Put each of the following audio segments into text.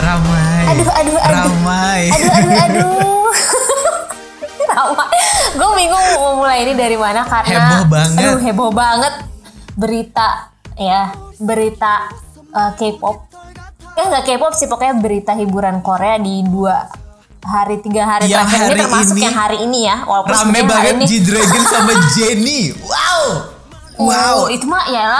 Ramai. Aduh, aduh, aduh. Ramai. Aduh, aduh, aduh. Ramai. Gue bingung mau mulai ini dari mana karena Heboh banget. Aduh, heboh banget berita ya, berita uh, K-pop. Eh nggak K-pop sih, pokoknya berita hiburan Korea di dua hari tiga hari Yang terakhir ini hari termasuk ini yang hari ini ya. Walaupun Rame banget ini G-Dragon sama Jenny. Wow. Wow. Oh, itu mah ya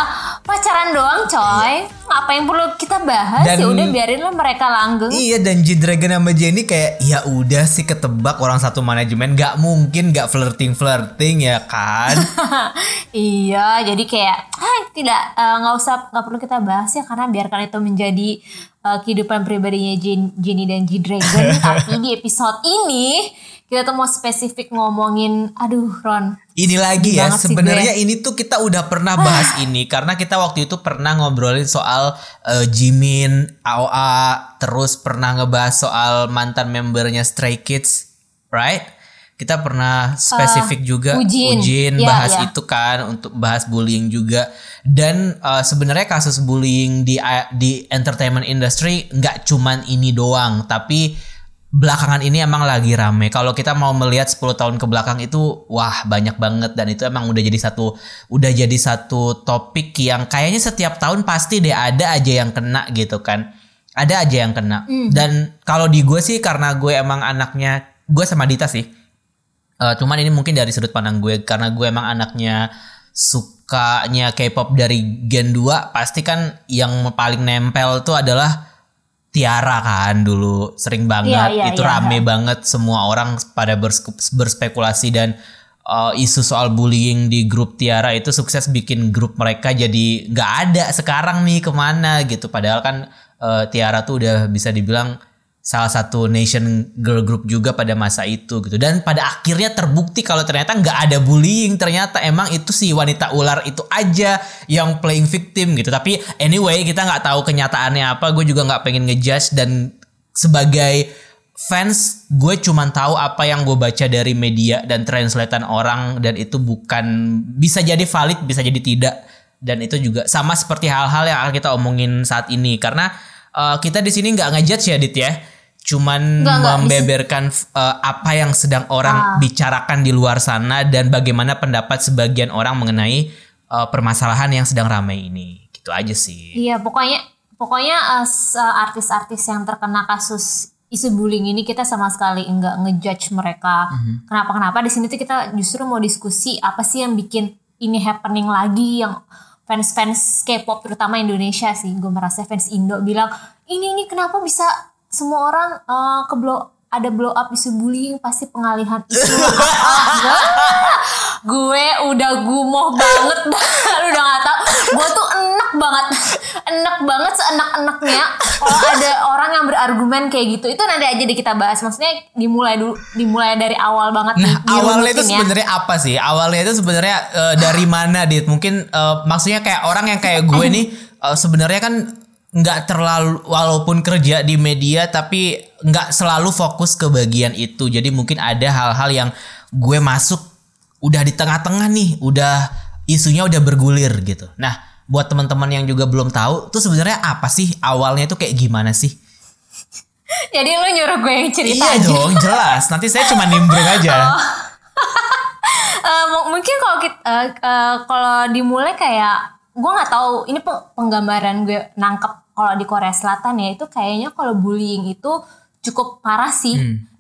pacaran doang coy. Apa yang perlu kita bahas Dan- ya udah biarin lah mereka langgeng. Iya dan G-Dragon sama Jenny kayak ya udah sih ketebak orang satu manajemen nggak mungkin nggak flirting flirting ya kan iya, jadi kayak ah, tidak eh, nggak usah nggak perlu kita bahas ya karena biarkan itu menjadi eh, kehidupan pribadinya Jen- Jenny dan G Dragon. Tapi di episode ini kita tuh mau spesifik ngomongin, aduh Ron, ini lagi ya sebenarnya ini tuh kita udah pernah bahas ini karena kita waktu itu pernah ngobrolin soal eh, Jimin AOA terus pernah ngebahas soal mantan membernya Stray Kids right? Kita pernah spesifik juga Ujin. Ya, bahas ya. itu kan untuk bahas bullying juga. Dan eh, sebenarnya kasus bullying di di entertainment industry nggak cuman ini doang tapi belakangan ini emang lagi rame. Kalau kita mau melihat 10 tahun ke belakang itu wah banyak banget. Dan itu emang udah jadi satu udah jadi satu topik yang kayaknya setiap tahun pasti deh ada aja yang kena gitu kan. Ada aja yang kena. Dan kalau di gue sih karena gue emang anaknya gue sama Dita sih. Eh, cuman ini mungkin dari sudut pandang gue karena gue emang anaknya sukanya K-pop dari Gen 2 pasti kan yang paling nempel tuh adalah Tiara kan dulu sering banget Iya, iya, itu iya. rame banget semua orang pada bers- berspekulasi dan uh, isu soal bullying di grup Tiara itu sukses bikin grup mereka jadi nggak ada sekarang nih ke mana gitu padahal kan uh, Tiara tuh udah bisa dibilang salah satu nation girl group juga pada masa itu gitu. Dan pada akhirnya terbukti kalau ternyata nggak ada bullying ternyata emang itu si wanita ular itu aja yang playing victim gitu. Tapi anyway kita nggak tahu kenyataannya apa. Gue juga nggak pengen ngejudge dan sebagai fans gue cuman tahu apa yang gue baca dari media dan translatean orang dan itu bukan bisa jadi valid bisa jadi tidak. Dan itu juga sama seperti hal-hal yang akan kita omongin saat ini. Karena uh, kita di sini nggak ngejudge ya Dit ya cuman Nggak, nggak. membeberkan uh, apa yang sedang orang bicarakan di luar sana dan bagaimana pendapat sebagian orang mengenai uh, permasalahan yang sedang ramai ini gitu aja sih Iya, pokoknya pokoknya se- artis-artis yang terkena kasus isu bullying ini kita sama sekali enggak ngejudge mereka. Kenapa-kenapa di sini tuh kita justru mau diskusi apa sih yang bikin ini happening lagi yang fans-fans K-pop terutama Indonesia sih. Gue merasa fans Indo bilang, "Ini ini kenapa bisa semua orang eh, ke blow ada blow up isu bullying pasti pengalihan isu." Gue udah gumoh banget udah gak tau gue tuh enak banget enak banget seenak-enaknya kalau ada orang yang berargumen kayak gitu itu nanti aja deh kita bahas maksudnya dimulai dulu dimulai dari awal banget Nah, di- awalnya itu ya. sebenarnya apa sih? Awalnya itu sebenarnya eh, dari mana, Dit? Mungkin eh, maksudnya kayak orang yang kayak gue nih eh, sebenarnya kan nggak terlalu walaupun kerja di media tapi nggak selalu fokus ke bagian itu. Jadi mungkin ada hal-hal yang gue masuk udah di tengah-tengah nih, udah isunya udah bergulir gitu. Nah, buat teman-teman yang juga belum tahu, tuh sebenarnya apa sih awalnya itu kayak gimana sih? jadi lu nyuruh gue yang cerita iya aja dong, jelas. Nanti saya cuma nimbrung aja. Eh, mu- mungkin kalau kita eh, eh, kalau dimulai kayak gue nggak tahu ini pe- penggambaran gue nangkep kalau di Korea Selatan ya itu kayaknya kalau bullying itu cukup parah sih.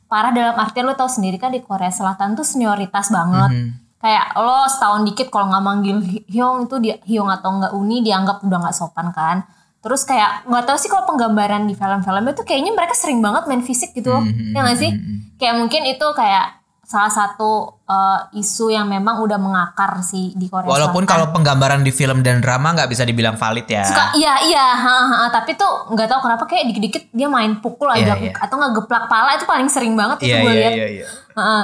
Parah dalam artian lo tau sendiri kan di Korea Selatan tuh senioritas banget. Kayak lo setahun dikit kalau nggak manggil Hy- Hyung itu dia Hyung atau nggak Uni dianggap udah nggak sopan kan. Terus kayak nggak tahu sih kalau penggambaran di film-film itu kayaknya mereka sering banget main fisik gitu loh. Ya nggak sih? kayak mungkin itu kayak salah satu eh, isu yang memang udah mengakar sih di Korea Walaupun Selatan. kalau penggambaran di film dan drama nggak bisa dibilang valid ya. Suka, iya iya, ha, ha, tapi tuh nggak tahu kenapa kayak dikit-dikit dia main pukul aja Iya, iya. atau nggak geplak pala itu paling sering banget itu Iya gue iya lihat. iya. iya. Heeh.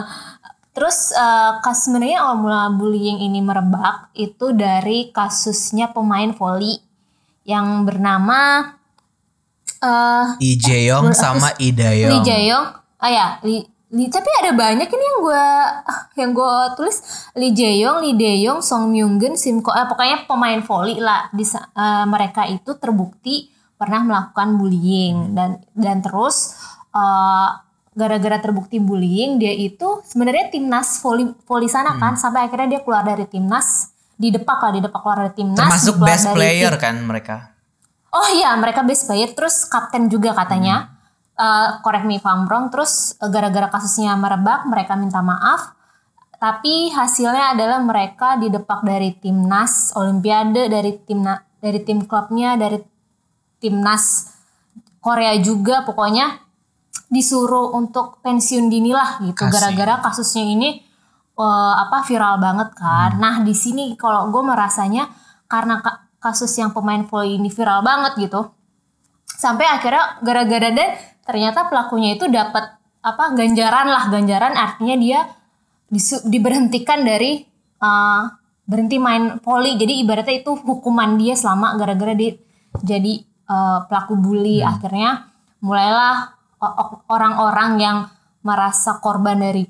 Terus eh, kas sebenarnya awal mula bullying ini merebak itu dari kasusnya pemain voli yang bernama eh Lee Jae-yong Gue- sama Lee Lee Dae-yong. Jae-yong. Ah ya, Lee, Lee- tapi ada banyak ini yang gue yang gue tulis. Lee Jae-yong, Lee Dae-yong, Song Myung-geun, Sim Ko, eh, pokoknya pemain voli lah. Di, eh, mereka itu terbukti pernah melakukan bullying. Dan dan terus uh, gara-gara terbukti bullying dia itu sebenarnya timnas voli voli sana kan. Sampai akhirnya dia keluar dari timnas. Di depak lah di depak keluar dari timnas Termasuk best player tim- kan mereka. Oh iya, mereka best player. Terus kapten juga katanya. Eh, correct me if I'm wrong. Terus eh, gara-gara kasusnya merebak, mereka minta maaf. Tapi hasilnya adalah mereka didepak dari timnas Olimpiade, dari tim dari tim klubnya, dari timnas Korea juga. Pokoknya disuruh untuk pensiun dini lah gitu. Gara-gara kasusnya ini eh, apa viral banget kan. Nah di sini kalau gue merasanya karena ka- kasus yang pemain volley ini viral banget gitu sampai akhirnya gara-gara dan ternyata pelakunya itu dapat apa ganjaran lah. Ganjaran artinya dia disu- diberhentikan dari uh, berhenti main volley jadi ibaratnya itu hukuman dia selama gara-gara dia jadi uh, pelaku bully. Akhirnya mulailah orang-orang yang merasa korban dari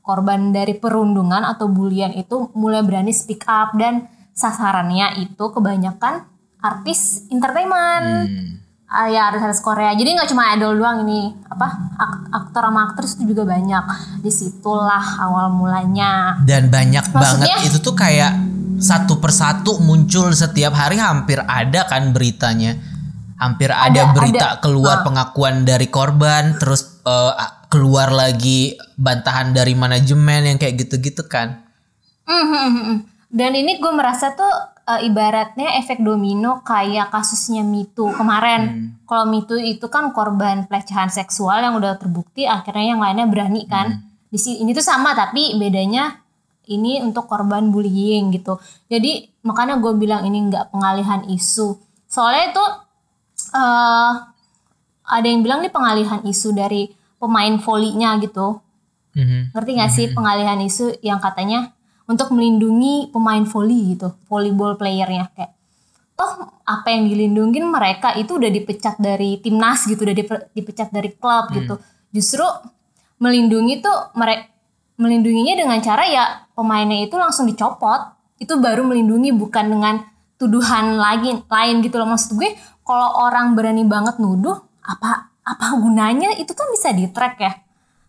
korban dari perundungan atau bulian itu mulai berani speak up. Dan sasarannya itu kebanyakan artis entertainment. Hmm. Ah, ya artis-artis Korea. Jadi nggak cuma idol doang ini, apa ak- aktor sama aktris itu juga banyak. Di situlah awal mulanya. Dan banyak Maksudnya? banget itu tuh kayak satu persatu muncul setiap hari hampir ada kan beritanya. Hampir ada, Ada, berita ada. keluar Ah. pengakuan dari korban terus eh, keluar lagi bantahan dari manajemen yang kayak gitu-gitu kan. Hmm, hmm. Dan ini gue merasa tuh eh, ibaratnya efek domino kayak kasusnya Mitu kemarin. Kalau Mitu itu kan korban pelecehan seksual yang udah terbukti, akhirnya yang lainnya berani kan. Di sini ini tuh sama tapi bedanya ini untuk korban bullying gitu. Jadi makanya gue bilang ini nggak pengalihan isu. Soalnya itu eh ada yang bilang nih pengalihan isu dari pemain volley-nya gitu. Mhm. Ngerti gak sih pengalihan isu yang katanya untuk melindungi pemain volley gitu, volleyball playernya kayak toh apa yang dilindungin mereka itu udah dipecat dari timnas gitu, udah dipe- dipecat dari klub gitu. Justru melindungi tuh mereka melindunginya dengan cara ya pemainnya itu langsung dicopot. Itu baru melindungi bukan dengan tuduhan lagi lain gitu loh maksud gue. Kalau orang berani banget nuduh apa apa gunanya itu kan bisa di track ya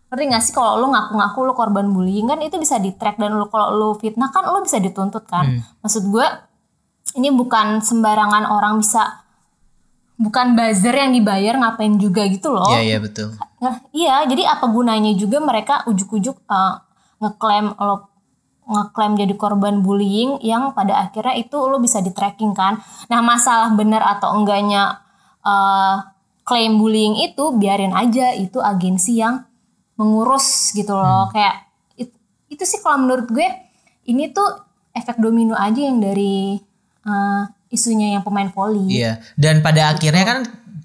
ngerti gak sih kalau lu ngaku-ngaku lu korban bullying kan itu bisa di track dan lu kalau lu fitnah kan lu bisa dituntut kan? Maksud gue ini bukan sembarangan orang bisa bukan buzzer yang dibayar ngapain juga gitu loh. Iya iya betul. Nah, iya jadi apa gunanya juga mereka ujuk-ujuk eh, ngeklaim lo ngeklaim jadi korban bullying yang pada akhirnya itu lo bisa di tracking kan? Nah masalah benar atau enggaknya eh, klaim bullying itu biarin aja itu agensi yang mengurus gitu loh. Kayak it- itu sih kalau menurut gue ini tuh efek domino aja yang dari eh, isunya yang pemain volley Iya, dan pada akhirnya kan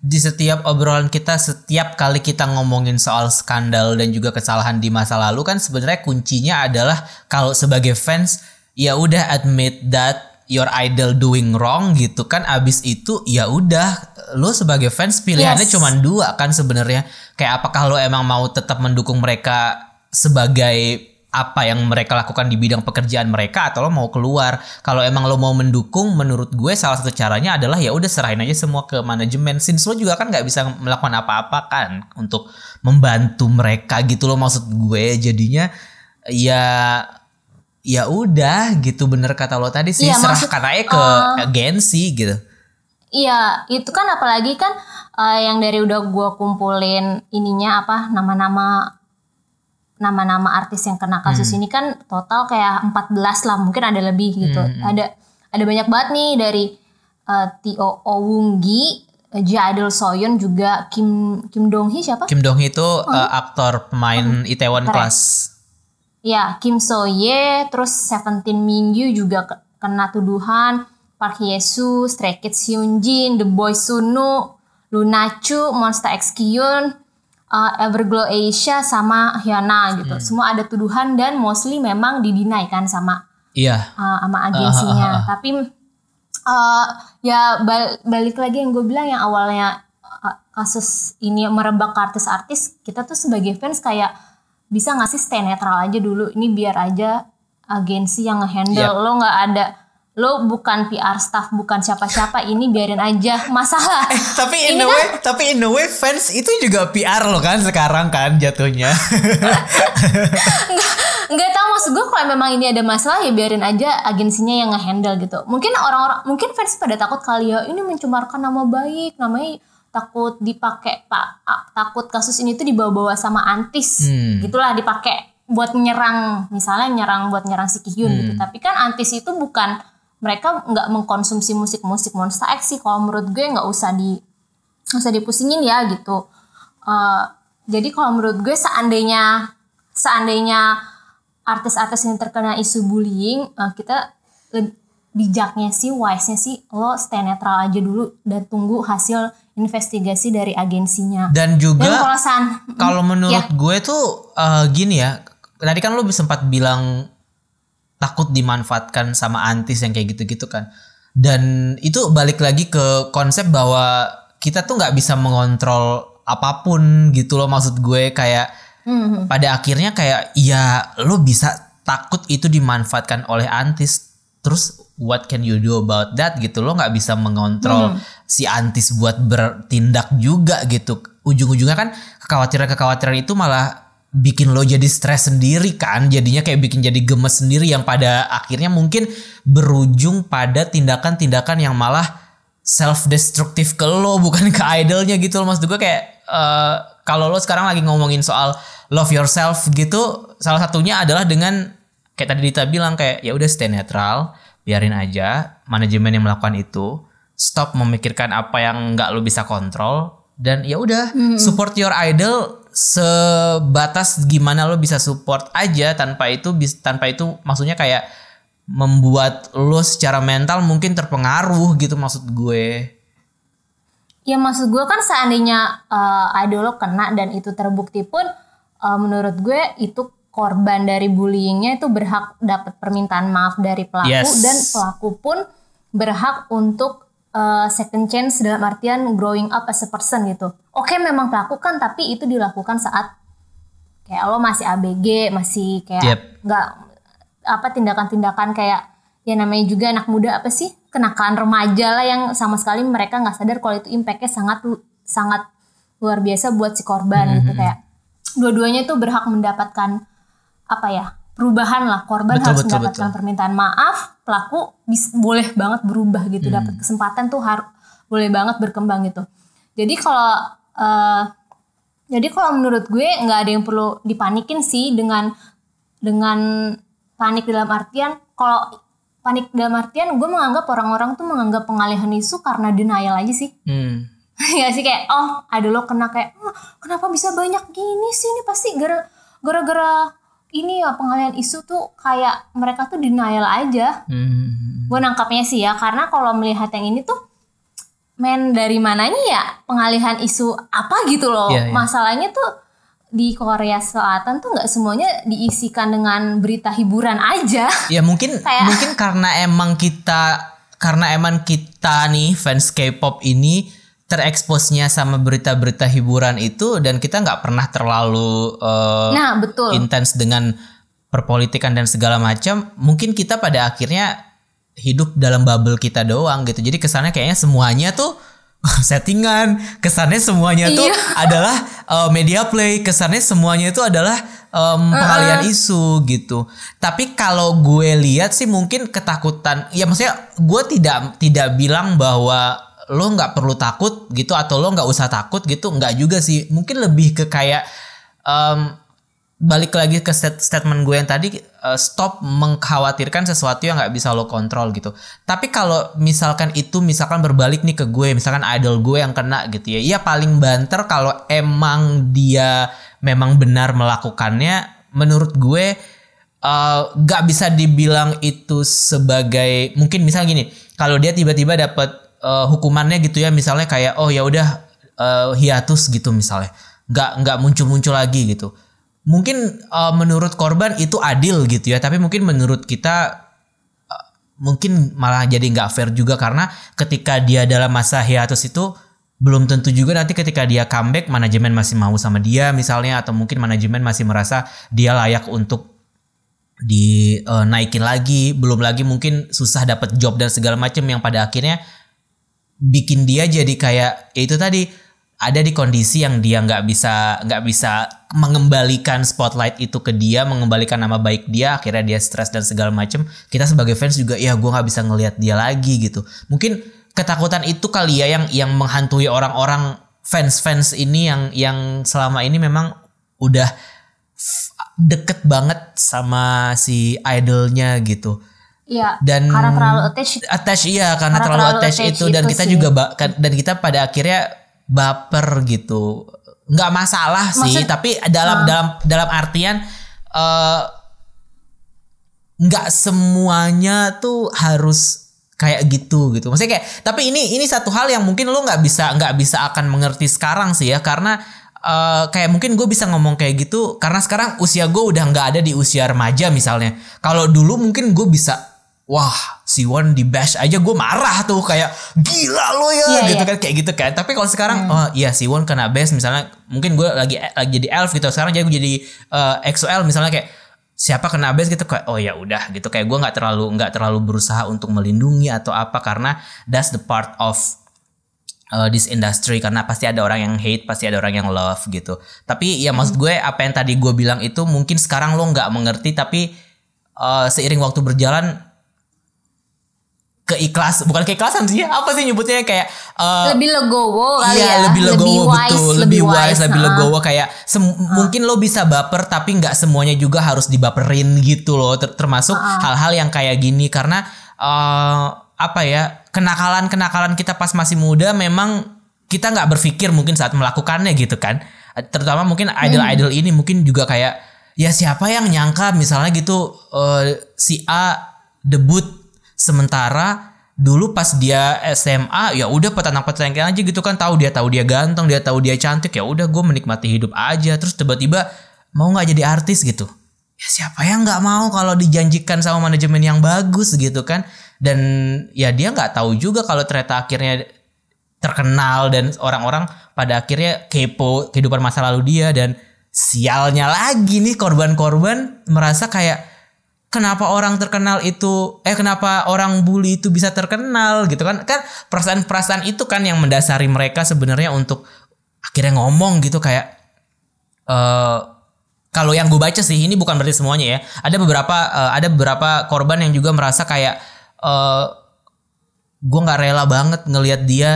di setiap obrolan kita, setiap kali kita ngomongin soal skandal dan juga kesalahan di masa lalu kan sebenarnya kuncinya adalah kalau sebagai fans ya udah admit that your idol doing wrong gitu kan abis itu ya udah lo sebagai fans pilihannya Yes. cuma dua kan sebenarnya. Kayak apakah lo emang mau tetap mendukung mereka sebagai apa yang mereka lakukan di bidang pekerjaan mereka atau lo mau keluar? Kalau emang lo mau mendukung menurut gue salah satu caranya adalah ya udah serahin aja semua ke manajemen. Since lo juga kan nggak bisa melakukan apa-apa kan untuk membantu mereka gitu lo maksud gue. Jadinya ya ya udah gitu bener kata lo tadi sih Iya, maksud- serahkan aja ke agensi gitu. Iya, itu kan apalagi kan eh, yang dari udah gue kumpulin ininya apa nama-nama nama-nama artis yang kena kasus ini kan total kayak 14 lah, mungkin ada lebih gitu. Ada ada banyak banget nih dari eh, Tio Owunggi, Ja Idol Soyeon juga Kim Kim Dong Hee siapa? Kim Dong Hee itu uh, aktor pemain Itaewon Keren. Class Ya, Kim So Ye, terus Seventeen Mingyu juga ke- kena tuduhan, Park Hye Soo, Stray Kids Hyunjin, The Boys Suno, Luna Chu, Monster X Kyun, uh, Everglow Asia sama Hyuna gitu. Semua ada tuduhan dan mostly memang didinai kan sama iya uh, sama agensinya. Tapi uh, ya bal- balik lagi yang gue bilang yang awalnya uh, kasus ini merebak ke artis-artis, kita tuh sebagai fans kayak bisa nggak sih stay netral aja dulu. Ini biar aja agensi yang ngehandle Yap. lo nggak ada lo bukan PR staff bukan siapa-siapa ini biarin aja masalah Eh, tapi in Ini a kan- way, tapi in a way fans itu juga PR lo kan sekarang kan jatuhnya. nggak tahu maksud gue kalau memang ini ada masalah ya biarin aja agensinya yang ngehandle gitu mungkin orang-orang mungkin fans pada takut kali ya ini mencemarkan nama baik namanya takut dipakai pak. Takut kasus ini tuh dibawa-bawa sama antis. Hmm. gitulah dipakai buat menyerang misalnya nyerang buat nyerang si Kihyun gitu. Tapi kan antis itu bukan mereka nggak mengkonsumsi musik-musik Monster X sih. Kalau menurut gue nggak usah di nggak usah dipusingin ya gitu. Eh, jadi kalau menurut gue seandainya seandainya artis-artis yang terkena isu bullying eh, kita bijaknya sih wise-nya sih lo stay netral aja dulu dan tunggu hasil investigasi dari agensinya Dan juga dan kalau kalau menurut ya. gue tuh eh, gini ya. Tadi kan lo sempat bilang takut dimanfaatkan sama antis yang kayak gitu-gitu kan. Dan itu balik lagi ke konsep bahwa kita tuh nggak bisa mengontrol apa pun gitu loh maksud gue kayak Hmm, pada akhirnya kayak ya lo bisa takut itu dimanfaatkan oleh antis terus what can you do about that gitu lo nggak bisa mengontrol si antis buat bertindak juga gitu. Ujung-ujungnya kan kekhawatiran-kekhawatiran itu malah bikin lo jadi stres sendiri kan. Jadinya kayak bikin jadi gemes sendiri yang pada akhirnya mungkin berujung pada tindakan-tindakan yang malah self destruktif ke lo bukan ke idolnya gitu loh. Maksud gue kayak eh, kalau lo sekarang lagi ngomongin soal love yourself gitu salah satunya adalah dengan kayak tadi Dita bilang kayak ya udah stay netral biarin aja manajemen yang melakukan itu stop memikirkan apa yang nggak lo bisa kontrol dan ya udah support your idol sebatas gimana lo bisa support aja tanpa itu tanpa itu maksudnya kayak membuat lo secara mental mungkin terpengaruh gitu maksud gue. Ya maksud gue kan seandainya uh, idol lo kena dan itu terbukti pun uh, menurut gue itu korban dari bullyingnya itu berhak dapat permintaan maaf dari pelaku Yes. dan pelaku pun berhak untuk uh, second chance dalam artian growing up as a person gitu. Oke memang pelaku kan tapi itu dilakukan saat kayak lo masih ABG masih Yep. kayak nggak apa tindakan-tindakan kayak ya namanya juga anak muda apa sih kenakalan remaja lah yang sama sekali mereka nggak sadar kalau itu impactnya sangat sangat luar biasa buat si korban Hmm, gitu kayak dua-duanya tuh berhak mendapatkan apa ya perubahan lah korban Betul, harus betul, mendapatkan permintaan maaf pelaku bis, boleh banget berubah gitu Hmm. dapat kesempatan tuh harus boleh banget berkembang gitu jadi kalau eh, jadi kalau menurut gue nggak ada yang perlu dipanikin sih dengan dengan panik dalam artian kalau panik dalam artian gue menganggap orang-orang tuh menganggap pengalihan isu karena denial aja sih hmm. ya sih kayak oh ada lo kena kayak "Oh, kenapa bisa banyak gini sih ini pasti gara gara-gara ini ya pengalihan isu tuh kayak mereka tuh denial aja Hmm. gue nangkapnya sih ya karena kalau melihat yang ini tuh men dari mananya ya pengalihan isu apa gitu loh Iya, iya. masalahnya tuh di Korea Selatan tuh nggak semuanya diisikan dengan berita hiburan aja Ya mungkin Kayak- mungkin karena emang kita karena emang kita nih fans K-pop ini tereksposnya sama berita-berita hiburan itu dan kita nggak pernah terlalu eh, nah betul intens dengan perpolitikan dan segala macam. Mungkin kita pada akhirnya hidup dalam bubble kita doang gitu. Jadi kesannya kayaknya semuanya tuh settingan, kesannya semuanya tuh Iya. adalah uh, media play, kesannya semuanya itu adalah um, pengalian isu gitu. Tapi kalau gue lihat sih mungkin ketakutan, ya maksudnya gue tidak tidak bilang bahwa lo nggak perlu takut gitu atau lo nggak usah takut gitu, nggak juga sih. Mungkin lebih ke kayak um, balik lagi ke stat- statement gue yang tadi uh, stop mengkhawatirkan sesuatu yang nggak bisa lo kontrol gitu. Tapi kalau misalkan itu misalkan berbalik nih ke gue, misalkan idol gue yang kena gitu ya, ya paling banter kalau emang dia memang benar melakukannya, menurut gue uh, nggak bisa dibilang itu sebagai mungkin misal gini, kalau dia tiba-tiba dapat uh, hukumannya gitu ya, misalnya kayak oh ya udah uh, hiatus gitu misalnya, nggak nggak muncul-muncul lagi gitu. Mungkin uh, menurut korban itu adil gitu ya tapi mungkin menurut kita uh, mungkin malah jadi nggak fair juga karena ketika dia dalam masa hiatus itu belum tentu juga nanti ketika dia comeback manajemen masih mau sama dia misalnya atau mungkin manajemen masih merasa dia layak untuk di uh, naikin lagi. Belum lagi mungkin susah dapat job dan segala macam yang pada akhirnya bikin dia jadi kayak ya itu tadi ada di kondisi yang dia nggak bisa nggak bisa mengembalikan spotlight itu ke dia mengembalikan nama baik dia akhirnya dia stres dan segala macam kita sebagai fans juga ya gue nggak bisa ngelihat dia lagi gitu mungkin ketakutan itu kali ya yang yang menghantui orang-orang fans-fans ini yang yang selama ini memang udah deket banget sama si idolnya gitu. Iya. Dan karena terlalu attach. Attach iya karena, terlalu, terlalu attach, attach itu dan itu kita sih. juga kan- dan kita pada akhirnya baper gitu. Nggak masalah sih, Maksud- tapi dalam dalam dalam artian eh nggak semuanya tuh harus kayak gitu gitu. Maksudnya kayak tapi ini ini satu hal yang mungkin lo nggak bisa nggak bisa akan mengerti sekarang sih ya karena eh, kayak mungkin gue bisa ngomong kayak gitu karena sekarang usia gue udah nggak ada di usia remaja misalnya. Kalau dulu mungkin gue bisa wah si Won di bash aja gue marah tuh kayak gila lo ya Iya, gitu iya. kan kayak gitu kan. Tapi kalau sekarang oh iya si Won kena bash misalnya mungkin gue lagi lagi jadi elf gitu sekarang jadi gue jadi eh, XOL misalnya kayak siapa kena base gitu kayak oh ya udah gitu. Kayak gue nggak terlalu nggak terlalu berusaha untuk melindungi atau apa karena that's the part of uh, this industry karena pasti ada orang yang hate pasti ada orang yang love gitu. Tapi ya maksud gue apa yang tadi gue bilang itu mungkin sekarang lo nggak mengerti tapi uh, seiring waktu berjalan keikhlas bukan keikhlasan sih apa sih nyebutnya kayak uh, lebih legowo kali Iya ya. lebih legowo wise, betul lebih wise lebih nah. legowo kayak sem- mungkin lo bisa baper tapi nggak semuanya juga harus dibaperin gitu loh Ter- termasuk hal-hal yang kayak gini karena eh, apa ya kenakalan kenakalan kita pas masih muda memang kita nggak berpikir mungkin saat melakukannya gitu kan terutama mungkin idol-idol ini mungkin juga kayak ya siapa yang nyangka misalnya gitu eh, si A debut sementara dulu pas dia SMA ya udah petantang-petantang aja gitu kan tahu dia tahu dia ganteng dia tahu dia cantik ya udah gue menikmati hidup aja. Terus tiba-tiba mau nggak jadi artis gitu? Ya siapa yang nggak mau kalau dijanjikan sama manajemen yang bagus gitu kan? Dan ya dia nggak tahu juga kalau ternyata akhirnya terkenal dan orang-orang pada akhirnya kepo kehidupan masa lalu dia dan sialnya lagi nih korban-korban merasa kayak kenapa orang terkenal itu eh kenapa orang bully itu bisa terkenal gitu kan kan perasaan-perasaan itu kan yang mendasari mereka sebenarnya untuk akhirnya ngomong gitu kayak eh kalau yang gue baca sih ini bukan berarti semuanya ya ada beberapa eh, ada beberapa korban yang juga merasa kayak eh gue nggak rela banget ngelihat dia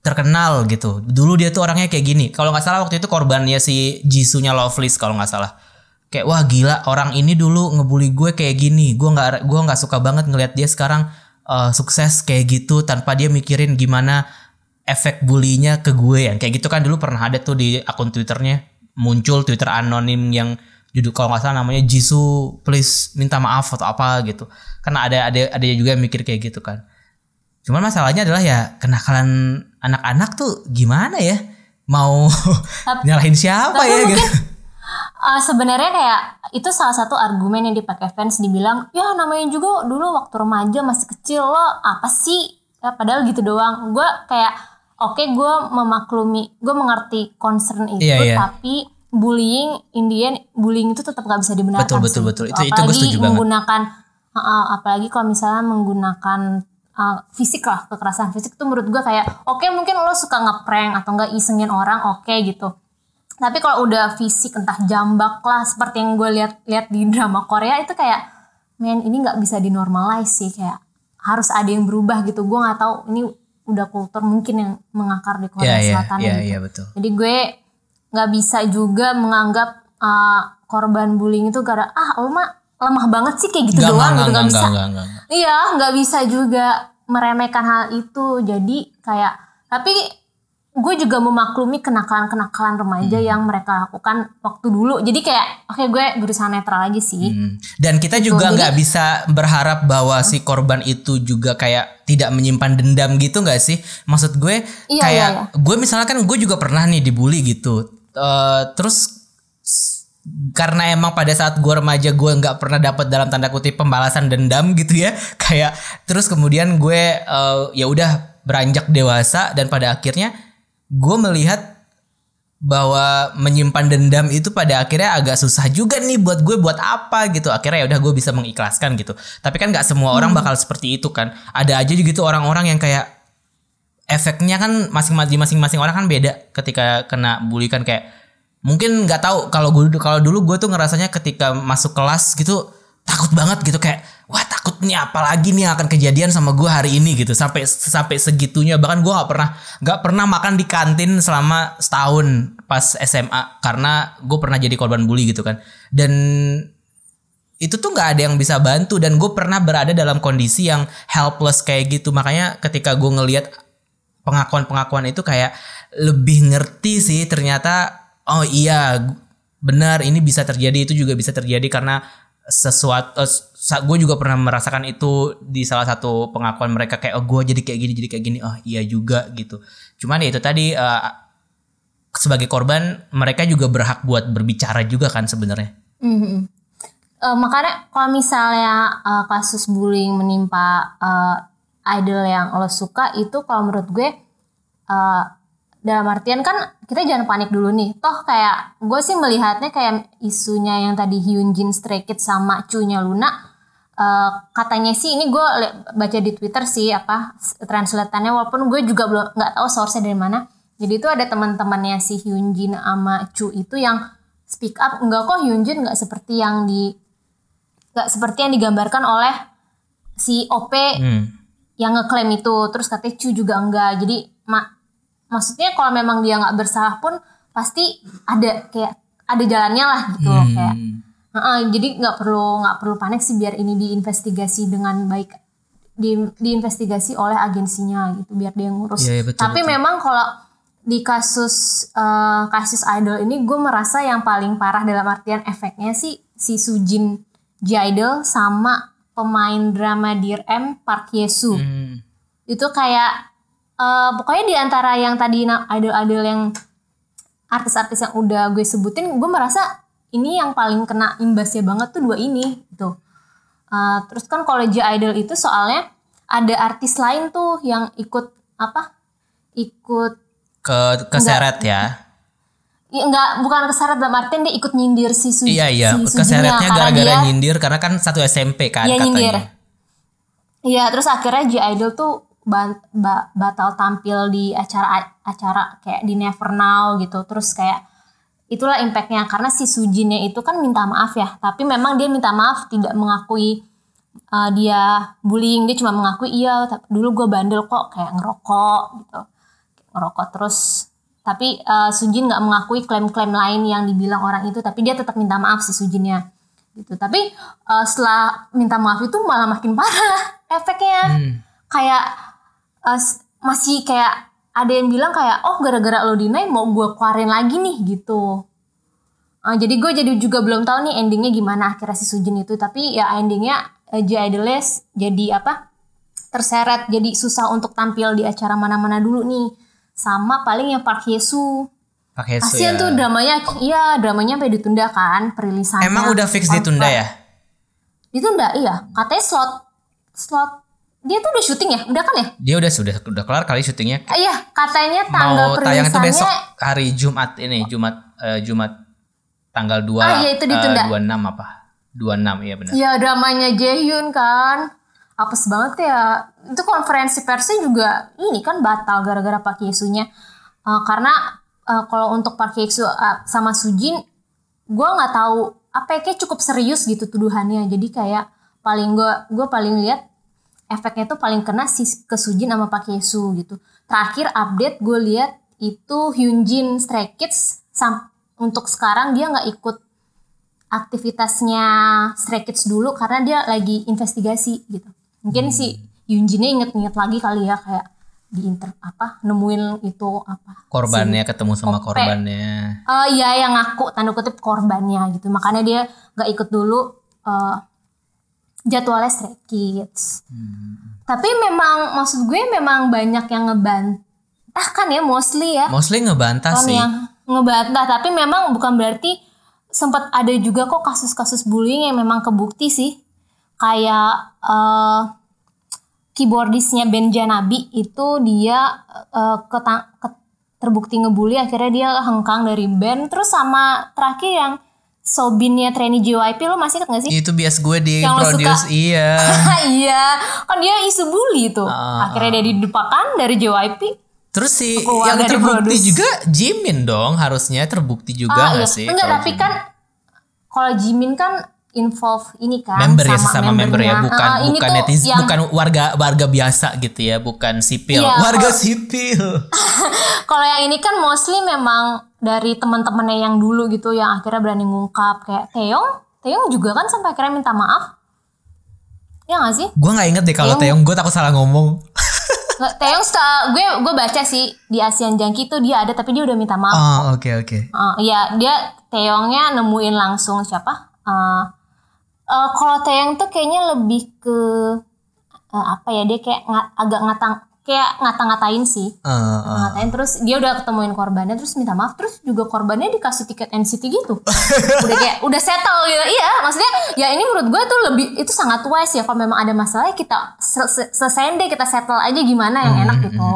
terkenal gitu. Dulu dia tuh orangnya kayak gini. Kalau nggak salah waktu itu korbannya si Jisunya Loveless kalau nggak salah. Kayak wah gila orang ini dulu ngebully gue kayak gini. Gue nggak gua nggak suka banget ngelihat dia sekarang eh, sukses kayak gitu tanpa dia mikirin gimana efek bulinya ke gue yang kayak gitu kan dulu pernah ada tuh di akun twitternya muncul twitter anonim yang judul kalau nggak salah namanya Jisoo please minta maaf atau apa gitu karena ada ada ada juga yang mikir kayak gitu kan Cuman masalahnya adalah ya kenakalan anak-anak tuh gimana ya? Mau nyalahin siapa tapi ya mungkin- gitu. Uh, sebenarnya kayak itu salah satu argumen yang dipakai fans dibilang ya namanya juga dulu waktu remaja masih kecil lo apa sih ya, padahal gitu doang gue kayak oke gue memaklumi gue mengerti concern itu Iya, iya. tapi bullying Indian bullying itu tetap gak bisa dibenarkan Betul, betul, sih. betul. Itu- itu gue apalagi setuju menggunakan uh, uh, apalagi kalau misalnya menggunakan uh, fisik lah kekerasan fisik tuh menurut gue kayak oke mungkin lo suka ngeprank atau enggak isengin orang oke gitu tapi kalau udah fisik entah jambak lah seperti yang gue lihat lihat di drama Korea itu kayak men ini nggak bisa dinormalize sih kayak harus ada yang berubah gitu gue nggak tahu ini udah kultur mungkin yang mengakar di Korea Iya, iya, Selatan iya, gitu iya, betul. jadi gue nggak bisa juga menganggap uh, korban bullying itu gara ah lo mah lemah banget sih kayak gitu Enggak, doang enggak, gitu nggak bisa. Iya, nggak bisa juga meremehkan hal itu. Jadi kayak, tapi gue juga memaklumi kenakalan-kenakalan remaja Hmm. yang mereka lakukan waktu dulu. Jadi kayak, oke gue berusaha netral aja sih. Hmm. Dan kita juga jadi- nggak bisa berharap bahwa si korban itu juga kayak tidak menyimpan dendam gitu nggak sih? Maksud gue Iya, kayak iya, gue misalnya kan gue juga pernah nih dibully gitu. Eh, terus karena emang pada saat gue remaja gue nggak pernah dapat dalam tanda kutip pembalasan dendam gitu ya kayak terus kemudian gue eh, ya udah beranjak dewasa dan pada akhirnya gue melihat bahwa menyimpan dendam itu pada akhirnya agak susah juga nih buat gue buat apa gitu. Akhirnya ya udah gue bisa mengikhlaskan gitu. Tapi kan nggak semua orang bakal seperti itu kan. Ada aja gitu orang-orang yang kayak efeknya kan masing-masing masing-masing orang kan beda ketika kena bully kan. Kayak mungkin nggak tahu kalau gue kalau dulu gue tuh ngerasanya ketika masuk kelas gitu takut banget gitu kayak wah takut nih apalagi nih yang akan kejadian sama gue hari ini? Gitu. Sampai sampai segitunya. Bahkan gue nggak pernah nggak pernah makan di kantin selama setahun pas SMA karena gue pernah jadi korban bully gitu kan. Dan itu tuh nggak ada yang bisa bantu. Dan gue pernah berada dalam kondisi yang helpless kayak gitu. Makanya ketika gue ngelihat pengakuan-pengakuan itu kayak lebih ngerti sih ternyata oh iya benar ini bisa terjadi itu juga bisa terjadi. Karena sesuatu uh, gue juga pernah merasakan itu di salah satu pengakuan mereka kayak oh gue jadi kayak gini jadi kayak gini. Oh iya juga gitu. Cuman ya itu tadi uh, sebagai korban mereka juga berhak buat berbicara juga kan sebenarnya. Mm-hmm. uh, makanya kalau misalnya uh, kasus bullying menimpa uh, idol yang lo suka itu kalau menurut gue uh, dalam artian kan kita jangan panik dulu nih. Toh kayak gue sih melihatnya kayak isunya yang tadi Hyunjin Stray Kids sama cunya Luna uh, katanya sih ini gue baca di Twitter sih apa translatannya walaupun gue juga belum nggak tahu source dari mana. Jadi itu ada teman-temannya si Hyunjin sama Chu itu yang speak up. Enggak kok Hyunjin nggak seperti yang di nggak seperti yang digambarkan oleh si OP hmm. yang ngeklaim itu. Terus katanya Chu juga enggak. Jadi mak maksudnya kalau memang dia nggak bersalah pun pasti ada kayak ada jalannya lah gitu hmm. kayak uh, jadi nggak perlu nggak perlu panik sih biar ini diinvestigasi dengan baik di, diinvestigasi oleh agensinya gitu biar dia ngurus ya, ya, betul, tapi betul. memang kalau di kasus uh, kasus idol ini gue merasa yang paling parah dalam artian efeknya sih si Sujin Jaidel sama pemain drama Dear M Park Yesu hmm. itu kayak uh, pokoknya di antara yang tadi idol-idol yang artis-artis yang udah gue sebutin gue merasa ini yang paling kena imbasnya banget tuh dua ini gitu uh, terus kan college idol itu soalnya ada artis lain tuh yang ikut apa ikut ke keseret ya Iya enggak bukan keseret dalam artian dia ikut nyindir si Suji. Iya iya, si keseretnya gara-gara nyindir karena kan satu SMP kan iya, katanya. Nyindir. Iya, terus akhirnya J Idol tuh batal tampil di acara-acara kayak di Never Now gitu. Terus kayak itulah impactnya. Karena si Sujinnya itu kan minta maaf ya. Tapi memang dia minta maaf tidak mengakui uh, dia bullying. Dia cuma mengakui iya dulu gue bandel kok kayak ngerokok gitu. Ngerokok terus. Tapi uh, Sujin nggak mengakui klaim-klaim lain yang dibilang orang itu. Tapi dia tetap minta maaf si Sujinnya gitu. Tapi uh, setelah minta maaf itu malah makin parah efeknya. Hmm. kayak uh, masih kayak ada yang bilang kayak oh gara-gara lo deny mau gue keluarin lagi nih gitu. Uh, jadi gue jadi juga belum tahu nih endingnya gimana. Akhirnya si Sujin itu tapi ya endingnya uh, J Idoless jadi apa terseret. Jadi susah untuk tampil di acara mana-mana dulu nih. Sama paling yang Park Hyesu Park Hyesu Kasian ya. tuh dramanya iya dramanya sampai ditunda kan perilisannya. Emang udah fix ditunda ya? ditunda iya. Katanya slot slot dia tuh udah syuting ya? Udah kan ya? Dia udah sudah udah kelar kali syutingnya. Uh, iya, katanya tanggal Mau tayang itu besok hari Jumat ini, Jumat uh, Jumat tanggal 2 ah, iya, itu ditunda. Uh, 26 apa? 26 iya benar. Iya, dramanya Jaehyun kan. Apes banget ya. Itu konferensi persnya juga ini kan batal gara-gara Pak Yesunya. Uh, karena uh, kalau untuk Pak Yesu uh, sama Sujin gue nggak tahu apa ya kayak cukup serius gitu tuduhannya. Jadi kayak paling gue gue paling lihat efeknya tuh paling kena si ke Sujin sama Pak Yesu gitu. Terakhir update gue lihat itu Hyunjin Stray Kids sam untuk sekarang dia nggak ikut aktivitasnya Stray Kids dulu karena dia lagi investigasi gitu. Mungkin si Hyunjinnya inget-inget lagi kali ya kayak di inter apa nemuin itu apa korbannya si ketemu sama Ope. korbannya uh, iya yang ngaku tanda kutip korbannya gitu makanya dia nggak ikut dulu uh, jadwalnya Stray Kids. Hmm. Tapi memang maksud gue memang banyak yang ngebantah kan ya mostly ya. Mostly ngebantah sih. Yang ngebantah tapi memang bukan berarti sempat ada juga kok kasus-kasus bullying yang memang kebukti sih. Kayak uh, keyboardisnya Ben Janabi itu dia uh, ketang, terbukti ngebully akhirnya dia hengkang dari band terus sama terakhir yang Sobinnya trainee JYP lo masih inget gak sih? Itu bias gue di Yang produce suka. iya. iya, kan dia isu bully tuh. Ah, Akhirnya dia didepakan dari JYP. Terus si Keluar yang terbukti produce. juga Jimin dong harusnya terbukti juga Ah, nggak iya. sih? Enggak, tapi Jimin? kan kalau Jimin kan involve ini kan member ya sesama member ya bukan Ah, ini bukan netizen yang- bukan warga warga biasa gitu ya bukan sipil Iya, warga kalau- sipil Kalau yang ini kan mostly memang dari teman-temannya yang dulu gitu yang akhirnya berani ngungkap kayak Taeyong, Taeyong juga kan sampai akhirnya minta maaf. Ya gak sih? gue nggak inget deh kalau Taeyong- gue takut salah ngomong seta- gue gue baca sih di ASEAN Jangki itu dia ada tapi dia udah minta maaf. oh oke oke Uh, Iya dia Taeyongnya nemuin langsung siapa? Uh, uh, kalau Taeyong tuh kayaknya lebih ke uh, apa ya dia kayak nga- agak ngatang kayak ngata-ngatain sih. Eh, eh. ngatain terus dia udah ketemuin korbannya terus minta maaf terus juga korbannya dikasih tiket NCT gitu udah kayak udah settle gitu iya maksudnya ya ini menurut gue tuh lebih itu sangat wise ya kalau memang ada masalah ya kita se- se- selesaiin deh kita settle aja gimana yang enak gitu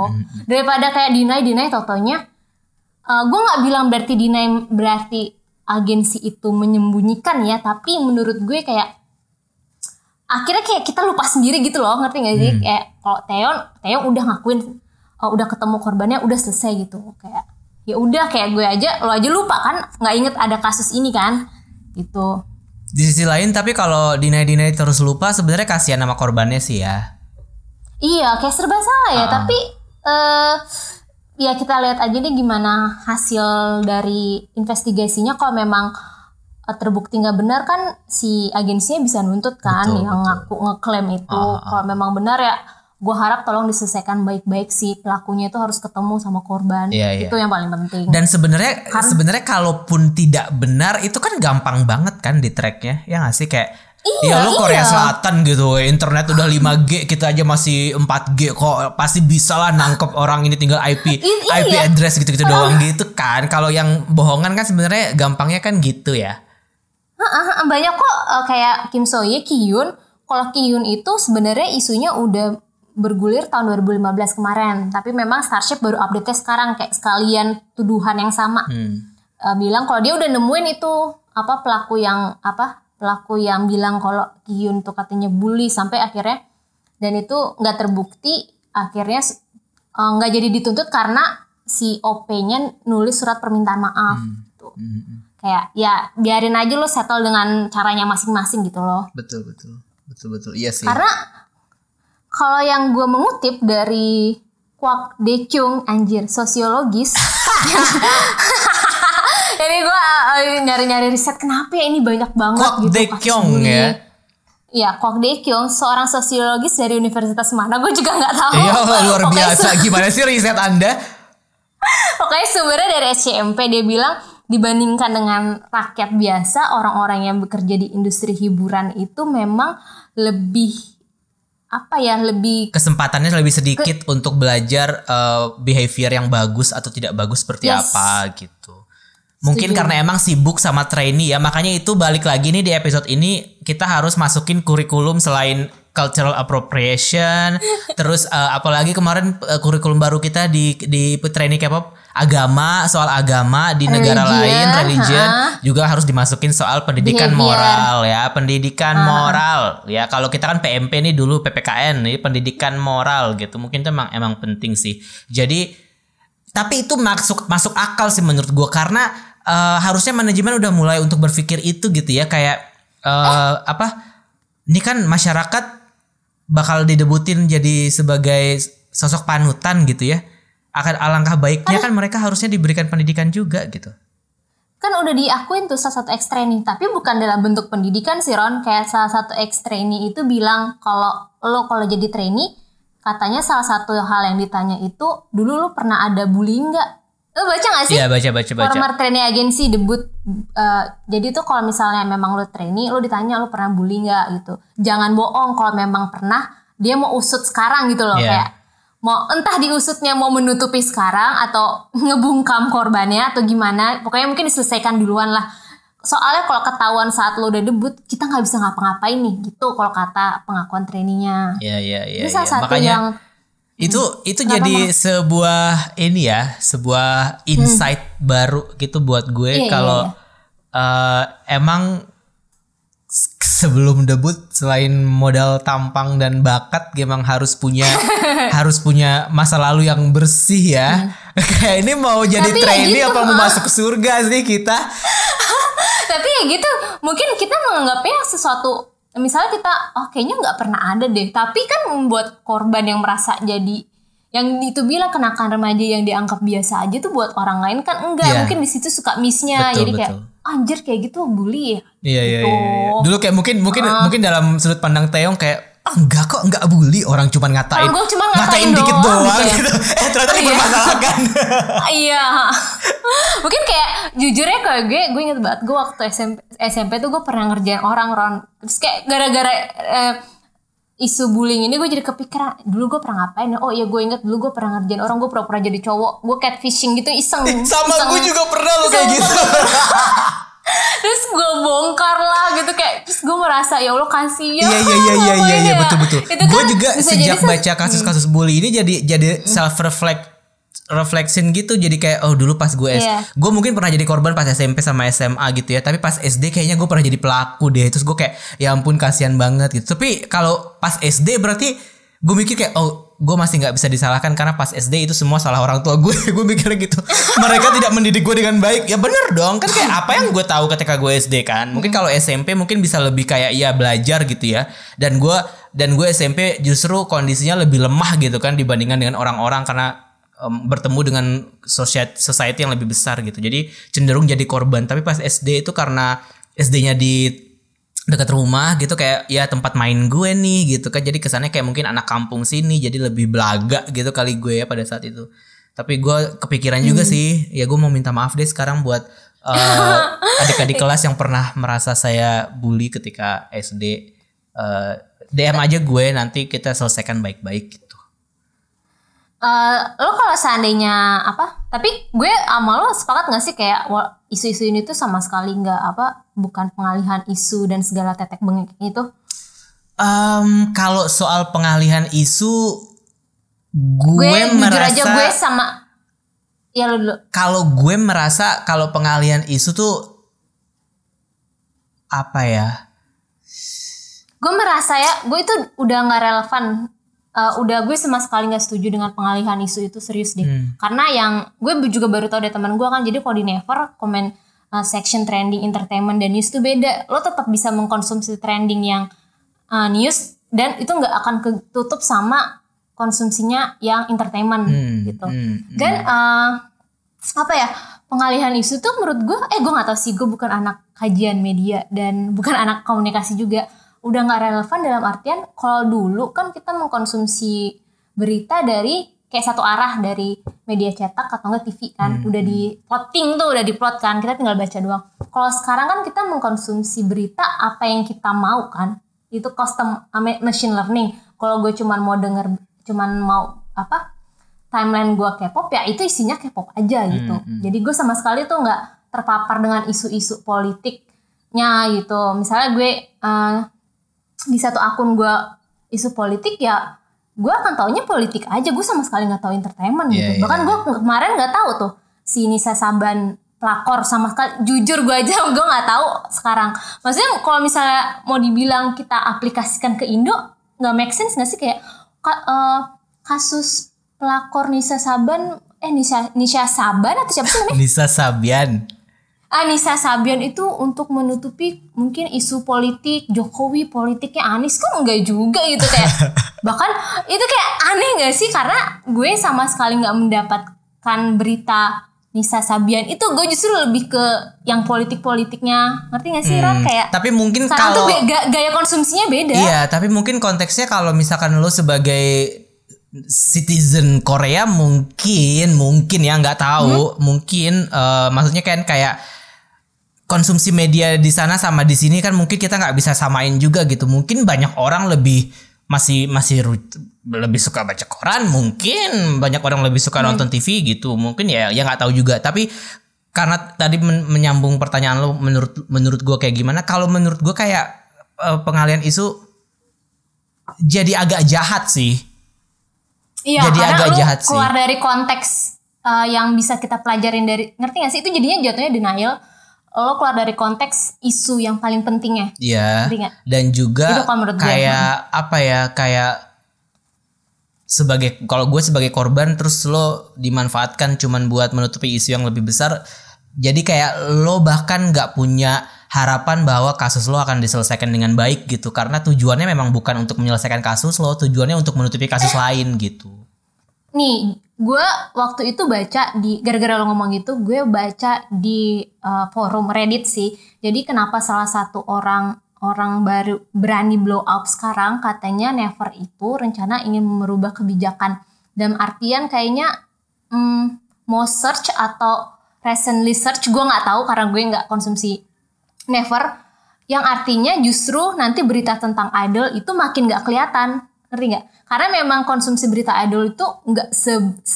daripada kayak deny deny totonya eh, gue nggak bilang berarti deny berarti agensi itu menyembunyikan ya tapi menurut gue kayak akhirnya kayak kita lupa sendiri gitu loh ngerti gak sih? Kayak kalau Teon Teon udah ngakuin oh, udah ketemu korbannya udah selesai gitu. Kayak ya udah kayak gue aja lo aja lupa kan nggak inget ada kasus ini kan gitu. Di sisi lain tapi kalau dinai dinai terus lupa sebenarnya kasihan sama korbannya sih ya. Iya kayak serba salah ya tapi eh ya kita lihat aja deh gimana hasil dari investigasinya kalau memang eh, terbukti nggak benar kan si agensinya bisa nuntut kan Betul, yang betul. ngaku ngeklaim itu Ah, ah. kalau memang benar ya gue harap tolong diselesaikan baik-baik si pelakunya itu harus ketemu sama korban Iya, iya. itu yang paling penting dan sebenarnya sebenarnya kalaupun tidak benar itu kan gampang banget kan di tracknya ya nggak sih kayak Iya, ya lu Korea iya. Selatan gitu internet udah 5G kita aja masih 4G kok pasti bisa lah nangkep orang ini tinggal IP I- IP iya. address gitu-gitu doang gitu kan kalau yang bohongan kan sebenarnya gampangnya kan gitu ya Heeh, banyak kok eh, kayak Kim So Hye, Kiyun. Kalau Kiyun itu sebenarnya isunya udah bergulir tahun 2015 kemarin, tapi memang Starship baru update sekarang kayak sekalian tuduhan yang sama. Hmm. Eh, bilang kalau dia udah nemuin itu apa pelaku yang apa pelaku yang bilang kalau Kiyun tuh katanya bully sampai akhirnya dan itu nggak terbukti akhirnya eh, nggak jadi dituntut karena si OP-nya nulis surat permintaan maaf gitu. Kayak ya biarin aja lo settle dengan caranya masing-masing gitu loh. betul betul betul betul iya sih Karena kalau yang gue mengutip dari Kwak Dechung anjir sosiologis. Jadi gue uh, nyari-nyari riset kenapa ya ini banyak banget Kwak gitu. kasus Dekyong ya? Iya, Kwak Dekyong seorang sosiologis dari Universitas mana gue juga nggak tahu. Iya luar Pokoknya biasa gimana sih riset anda Pokoknya sebenarnya dari SCMP dia bilang dibandingkan dengan rakyat biasa, orang-orang yang bekerja di industri hiburan itu memang lebih apa ya, lebih kesempatannya lebih sedikit untuk belajar eh, behavior yang bagus atau tidak bagus seperti Yes. apa gitu. Mungkin Setuju. karena emang sibuk sama trainee ya, makanya itu balik lagi nih di episode ini kita harus masukin kurikulum selain cultural appropriation, terus eh, apalagi kemarin eh, kurikulum baru kita di di trainee K-pop agama soal agama di negara Religion, lain religion ha. juga harus dimasukin soal pendidikan Behavior. moral ya pendidikan moral ya kalau kita kan PMP nih dulu PPKN nih pendidikan moral gitu mungkin itu emang emang penting sih jadi tapi itu masuk masuk akal sih menurut gua karena eh, harusnya manajemen udah mulai untuk berpikir itu gitu ya kayak eh, apa ini kan masyarakat bakal didebutin jadi sebagai sosok panutan gitu ya. Akan alangkah baiknya kan mereka harusnya diberikan pendidikan juga gitu. Kan udah diakuin tuh salah satu ex trainee tapi bukan dalam bentuk pendidikan sih Ron. Kayak salah satu ex trainee itu bilang kalau lo kalau jadi trainee katanya salah satu hal yang ditanya itu dulu lo pernah ada bullying nggak lo baca nggak sih Iya baca baca baca former trainee agensi debut eh, jadi tuh kalau misalnya memang lo trainee lo ditanya lo pernah bully nggak gitu jangan bohong kalau memang pernah dia mau usut sekarang gitu loh Iya. kayak mau entah diusutnya mau menutupi sekarang atau ngebungkam korbannya atau gimana pokoknya mungkin diselesaikan duluan lah soalnya kalau ketahuan saat lo udah debut kita nggak bisa ngapa-ngapain nih gitu kalau kata pengakuan trainee-nya Iya iya iya. salah iya. satu Makanya yang itu itu jadi sebuah ini ya sebuah insight baru gitu buat gue Hmm. Iya, iya, kalau eh, emang sebelum debut selain modal tampang dan bakat emang harus punya harus punya masa lalu yang bersih ya. Kayak ini mau jadi Hmm. Tapi ya trainee gitu, apa mau masuk surga sih kita? Tapi ya gitu mungkin kita menganggapnya sesuatu misalnya kita oh kayaknya nggak pernah ada deh tapi kan membuat korban yang merasa jadi yang itu bilang kenakan remaja yang dianggap biasa aja tuh buat orang lain kan enggak Iya. mungkin di situ suka missnya Betul, jadi kayak betul. anjir kayak gitu bully ya Iya iya Gitu. iya. iya. Dulu kayak mungkin mungkin mungkin dalam sudut pandang Teong kayak "Ah, enggak kok enggak bully orang cuma ngatain. Orang gua cuma ngatain dikit doang," doang gitu gitu. Eh ternyata Iya. dipermasalahkan. iya mungkin kayak jujurnya kayak gue gue inget banget gue waktu SMP SMP tuh gue pernah ngerjain orang Ron terus kayak gara-gara eh, isu bullying ini gue jadi kepikiran dulu gue pernah ngapain ya? oh iya gue inget dulu gue pernah ngerjain orang gue pura-pura jadi cowok gue catfishing gitu iseng Sama iseng. gue juga pernah lo kayak gitu. terus gue bongkar lah gitu kayak terus gue merasa ya Allah kasih ya Iya iya iya iya iya iya ya? betul betul. Itu Gue kan juga sejak jadi baca kasus-kasus bully ini jadi jadi self reflect reflection gitu jadi kayak oh dulu pas gue Iya. gue mungkin pernah jadi korban pas SMP sama SMA gitu ya tapi pas SD kayaknya gue pernah jadi pelaku deh terus gue kayak ya ampun kasihan banget gitu tapi kalau pas SD berarti gue mikir kayak oh gue masih nggak bisa disalahkan karena pas SD itu semua salah orang tua gue gue mikirnya gitu. Mereka tidak mendidik gue dengan baik. Ya bener dong. Kan kayak apa yang gue tahu ketika gue SD kan? Mungkin kalau SMP mungkin bisa lebih kayak ya belajar gitu ya. Dan gue dan gue SMP justru kondisinya lebih lemah gitu kan dibandingkan dengan orang-orang karena em, bertemu dengan society, society yang lebih besar gitu. Jadi cenderung jadi korban. Tapi pas SD itu karena SD-nya di dekat rumah gitu kayak ya tempat main gue nih gitu kan. Jadi kesannya kayak mungkin anak kampung sini jadi lebih belaga gitu kali gue ya pada saat itu. Tapi gue kepikiran juga sih ya gue mau minta maaf deh sekarang buat eh, adik-adik kelas yang pernah merasa saya bully ketika SD Eh, DM aja gue nanti kita selesaikan baik-baik Eh, lo kalau seandainya apa tapi gue sama lo sepakat gak sih kayak isu-isu ini tuh sama sekali nggak apa bukan pengalihan isu dan segala tetek bengek itu Em, kalau soal pengalihan isu gue, gue, jujur merasa aja gue sama ya lo dulu kalau gue merasa kalau pengalihan isu tuh apa ya? gue merasa ya gue itu udah nggak relevan Eh, udah gue sama sekali nggak setuju dengan pengalihan isu itu serius deh. Karena yang gue juga baru tau dari teman gue kan jadi kalau di Never komen eh, section trending entertainment dan news itu beda. Lo tetap bisa mengkonsumsi trending yang eh, news dan itu nggak akan ketutup sama konsumsinya yang entertainment gitu. hmm, dan eh, apa ya pengalihan isu tuh menurut gue eh gue nggak tahu sih gue bukan anak kajian media dan bukan anak komunikasi juga udah nggak relevan dalam artian kalau dulu kan kita mengkonsumsi berita dari kayak satu arah dari media cetak atau enggak TV kan. Udah di plotting tuh udah diplot kan kita tinggal baca doang. Kalau sekarang kan kita mengkonsumsi berita apa yang kita mau kan. Itu custom uh, machine learning. Kalau gue cuman mau denger cuman mau apa timeline gue K-pop ya itu isinya K-pop aja gitu. Jadi gue sama sekali tuh nggak terpapar dengan isu-isu politiknya gitu. Misalnya gue eh, di satu akun gue isu politik ya gue akan taunya politik aja. Gue sama sekali nggak tahu entertainment Iya, gitu. iya, Bahkan gue kemarin nggak tahu tuh si Nisa Saban pelakor sama sekali jujur gue aja gue nggak tahu sekarang maksudnya kalau misalnya mau dibilang kita aplikasikan ke Indo nggak make sense nggak sih kayak ka- eh, kasus pelakor Nisa Saban eh Nisa Nisha Saban atau siapa sih namanya Nisa Sabian. Anissa Sabian itu untuk menutupi mungkin isu politik Jokowi politiknya Anies kan enggak juga gitu kayak bahkan itu kayak aneh nggak sih? Karena gue sama sekali nggak mendapatkan berita Nisa Sabian itu gue justru lebih ke yang politik-politiknya. Ngerti gak sih Ron? Kayak Hmm, Tapi mungkin tuh kalau be- ga- gaya konsumsinya beda. Iya, tapi mungkin konteksnya kalau misalkan lo sebagai citizen Korea mungkin mungkin ya nggak tahu. Mungkin eh, maksudnya kan kayak konsumsi media di sana sama di sini kan mungkin kita nggak bisa samain juga gitu. Mungkin banyak orang lebih masih masih lebih suka baca koran mungkin. Banyak orang lebih suka nonton TV gitu. Mungkin ya ya nggak tahu juga. Tapi karena tadi men- menyambung pertanyaan lo menurut menurut gue kayak gimana? Kalau menurut gue kayak eh, pengalian isu jadi agak jahat sih. Iya, jadi karena agak lu jahat sih. keluar dari konteks uh, yang bisa kita pelajarin dari ngerti gak sih? Itu jadinya jatuhnya denial lo keluar dari konteks isu yang paling pentingnya Iya. Dan juga kayak apa ya kayak sebagai kalau gue sebagai korban terus lo dimanfaatkan cuman buat menutupi isu yang lebih besar. Jadi kayak lo bahkan nggak punya harapan bahwa kasus lo akan diselesaikan dengan baik gitu karena tujuannya memang bukan untuk menyelesaikan kasus lo, tujuannya untuk menutupi kasus lain gitu. nih gue waktu itu baca di gara-gara lo ngomong gitu gue baca di uh, forum Reddit sih. Jadi kenapa salah satu orang orang baru berani blow up sekarang katanya Never itu rencana ingin merubah kebijakan. Dan artian kayaknya hmm, mau search atau recently search gue nggak tahu karena gue nggak konsumsi. Never. Yang artinya justru nanti berita tentang idol itu makin nggak kelihatan. Ngerti nggak karena memang konsumsi berita idol itu nggak se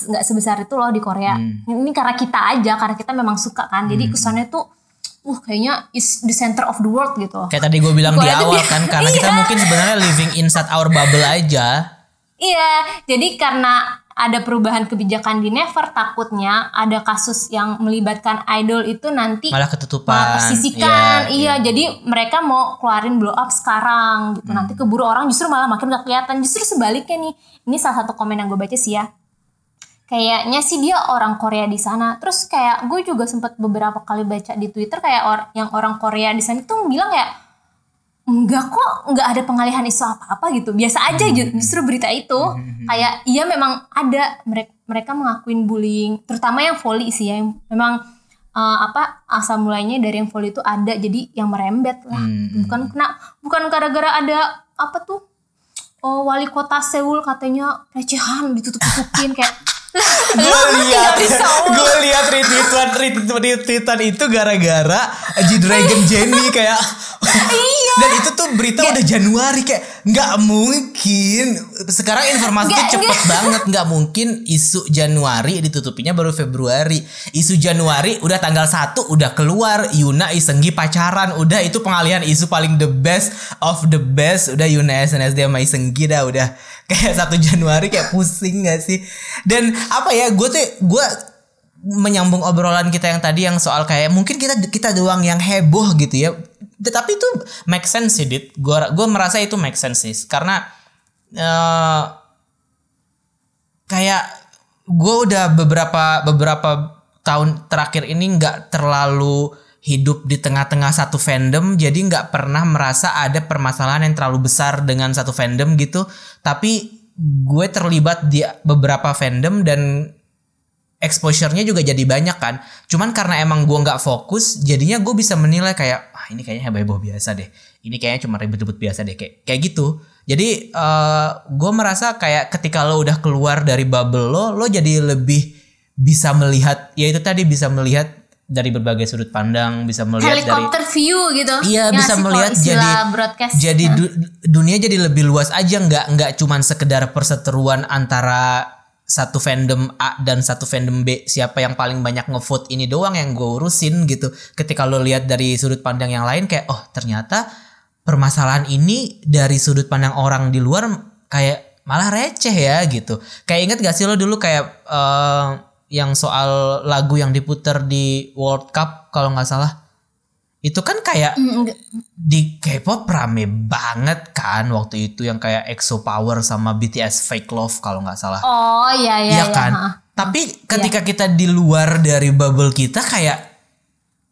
nggak sebesar itu loh di Korea. Ini karena kita aja karena kita memang suka kan. Jadi kesannya tuh uh kayaknya is the center of the world gitu. Kayak tadi gue bilang di awal kan karena kita Iya. mungkin sebenarnya living inside our bubble aja. Iya, jadi karena ada perubahan kebijakan di Never takutnya ada kasus yang melibatkan idol itu nanti Malah ketutupan. malah tersisihkan. Iya, Iya, jadi mereka mau keluarin blow up sekarang gitu. Nanti keburu orang justru malah makin gak kelihatan. Justru sebaliknya nih. Ini salah satu komen yang gue baca sih ya. Kayaknya sih dia orang Korea di sana. Terus kayak gue juga sempat beberapa kali baca di Twitter kayak or- yang orang Korea di sana tuh bilang kayak enggak kok enggak ada pengalihan isu apa-apa gitu. Biasa aja ju- justru berita itu. Kayak iya memang ada. Mereka mereka mengakuin bullying terutama yang volley sih ya yang memang eh, apa asal mulainya dari yang volley itu ada jadi yang merembet lah. Bukan kena bukan gara-gara ada apa tuh oh wali kota Seoul katanya pelecehan ditutup-tutupin kayak gue lihat gue lihat retweetan retweet- retweetan itu gara-gara G Dragon Jenny kayak. Iya. dan itu tuh berita udah Januari kayak nggak mungkin. Sekarang informasi tuh cepet banget nggak mungkin isu Januari ditutupinya baru Februari. Isu Januari udah tanggal 1 udah keluar. Yuna Isenggi pacaran udah itu pengalihan isu paling the best of the best. Udah Yuna SNSD sama Isenggi dah udah kayak satu Januari kayak pusing gak sih? Dan apa ya gue tuh gue menyambung obrolan kita yang tadi yang soal kayak mungkin kita kita doang yang heboh gitu ya. Tapi itu make sense sih dit. Gue gue merasa itu make sense sih. Karena eh kayak gue udah beberapa beberapa tahun terakhir ini nggak terlalu hidup di tengah-tengah satu fandom jadi nggak pernah merasa ada permasalahan yang terlalu besar dengan satu fandom gitu. Tapi gue terlibat di beberapa fandom dan exposure-nya juga jadi banyak kan. Cuman karena emang gue nggak fokus jadinya gue bisa menilai kayak ah ini kayaknya heboh biasa deh. Ini kayaknya cuma ribet-ribet biasa deh. Kayak kayak gitu. Jadi eh gue merasa kayak ketika lo udah keluar dari bubble lo lo jadi lebih bisa melihat ya itu tadi bisa melihat dari berbagai sudut pandang bisa melihat dari helikopter view gitu. Iya Ya bisa melihat jadi broadcast. jadi du- dunia jadi lebih luas aja nggak nggak cuman sekedar perseteruan antara satu fandom A dan satu fandom B. Siapa yang paling banyak ngevote ini doang yang gue urusin gitu. Ketika lo lihat dari sudut pandang yang lain kayak oh ternyata permasalahan ini dari sudut pandang orang di luar kayak malah receh ya gitu. Kayak inget gak sih lo dulu kayak eh, yang soal lagu yang diputer di World Cup kalau nggak salah itu kan kayak Mm, di K-pop rame banget kan waktu itu yang kayak EXO Power sama BTS Fake Love kalau nggak salah. oh iya iya Iya iya, kan? ha. Tapi ketika kita di luar dari bubble kita kayak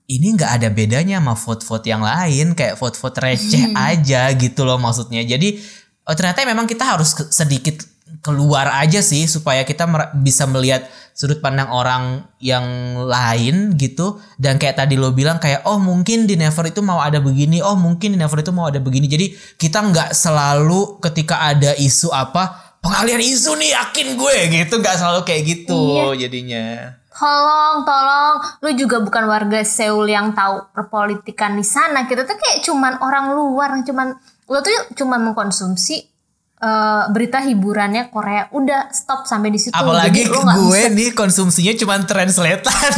ini nggak ada bedanya sama vote-vote yang lain kayak vote-vote receh aja gitu loh maksudnya. Jadi oh, ternyata memang kita harus sedikit keluar aja sih supaya kita mer- bisa melihat sudut pandang orang yang lain gitu. Dan kayak tadi lo bilang kayak oh mungkin di Never itu mau ada begini. Oh mungkin di Never itu mau ada begini. Jadi kita nggak selalu ketika ada isu apa pengalihan isu nih yakin gue. Gitu nggak selalu kayak gitu jadinya. Tolong, tolong. Lu juga bukan warga Seoul yang tahu perpolitikan di sana. Kita tuh kayak cuman orang luar, yang cuman lu tuh cuman mengkonsumsi eh, berita hiburannya Korea. Udah stop sampai di situ. apalagi Jadi nggak gue bisa- nih konsumsinya cuma translatean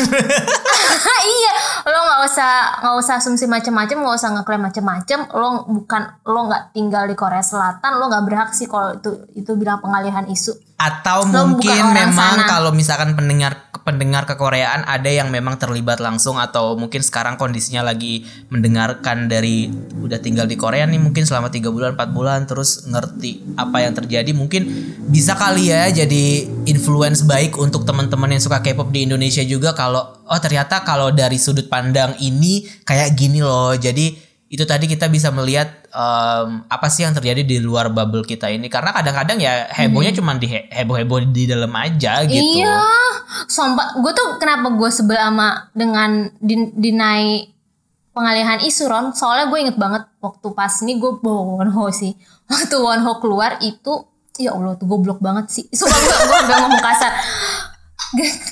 iya, lo nggak usah nggak usah asumsi macam-macam, nggak usah ngeklaim macam-macam. Lo bukan lo nggak tinggal di Korea Selatan, lo nggak berhak sih kalau itu itu bilang pengalihan isu. Atau Lo mungkin memang sana. kalau misalkan pendengar pendengar kekoreaan ada yang memang terlibat langsung atau mungkin sekarang kondisinya lagi mendengarkan dari udah tinggal di Korea nih mungkin selama tiga bulan 4 bulan terus ngerti apa yang terjadi mungkin bisa kali ya jadi influence baik untuk teman-teman yang suka K-pop di Indonesia juga kalau oh ternyata kalau dari sudut pandang ini kayak gini loh jadi itu tadi kita bisa melihat em, apa sih yang terjadi di luar bubble kita ini? Karena kadang-kadang ya hebohnya cuma di heboh-heboh di dalam aja gitu. Iya, sumpah. Gue tuh kenapa gue sebel sama dengan din dinai pengalihan isu Ron? Soalnya gue inget banget waktu pas ini gue bawa Wonho sih. Waktu Wonho keluar itu ya Allah tuh goblok banget sih. Sumpah gue gue udah ngomong kasar.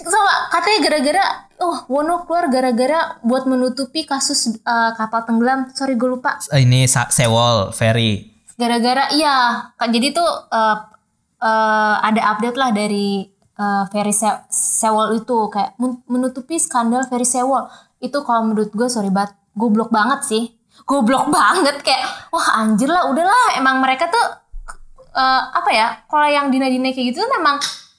Sama katanya gara-gara oh Wono keluar gara-gara buat menutupi kasus eh, kapal tenggelam. Sorry gue lupa. Ini Sa- Sewol Ferry. gara-gara iya. Kak, jadi tuh eh, eh, ada update lah dari eh, Ferry Se- Sewol itu. Kayak men- menutupi skandal Ferry Sewol. Itu kalau menurut gue sorry banget goblok banget sih. Goblok banget. Kayak wah anjir lah udahlah. Emang mereka tuh eh, apa ya kalau yang dina-dina kayak gitu tuh memang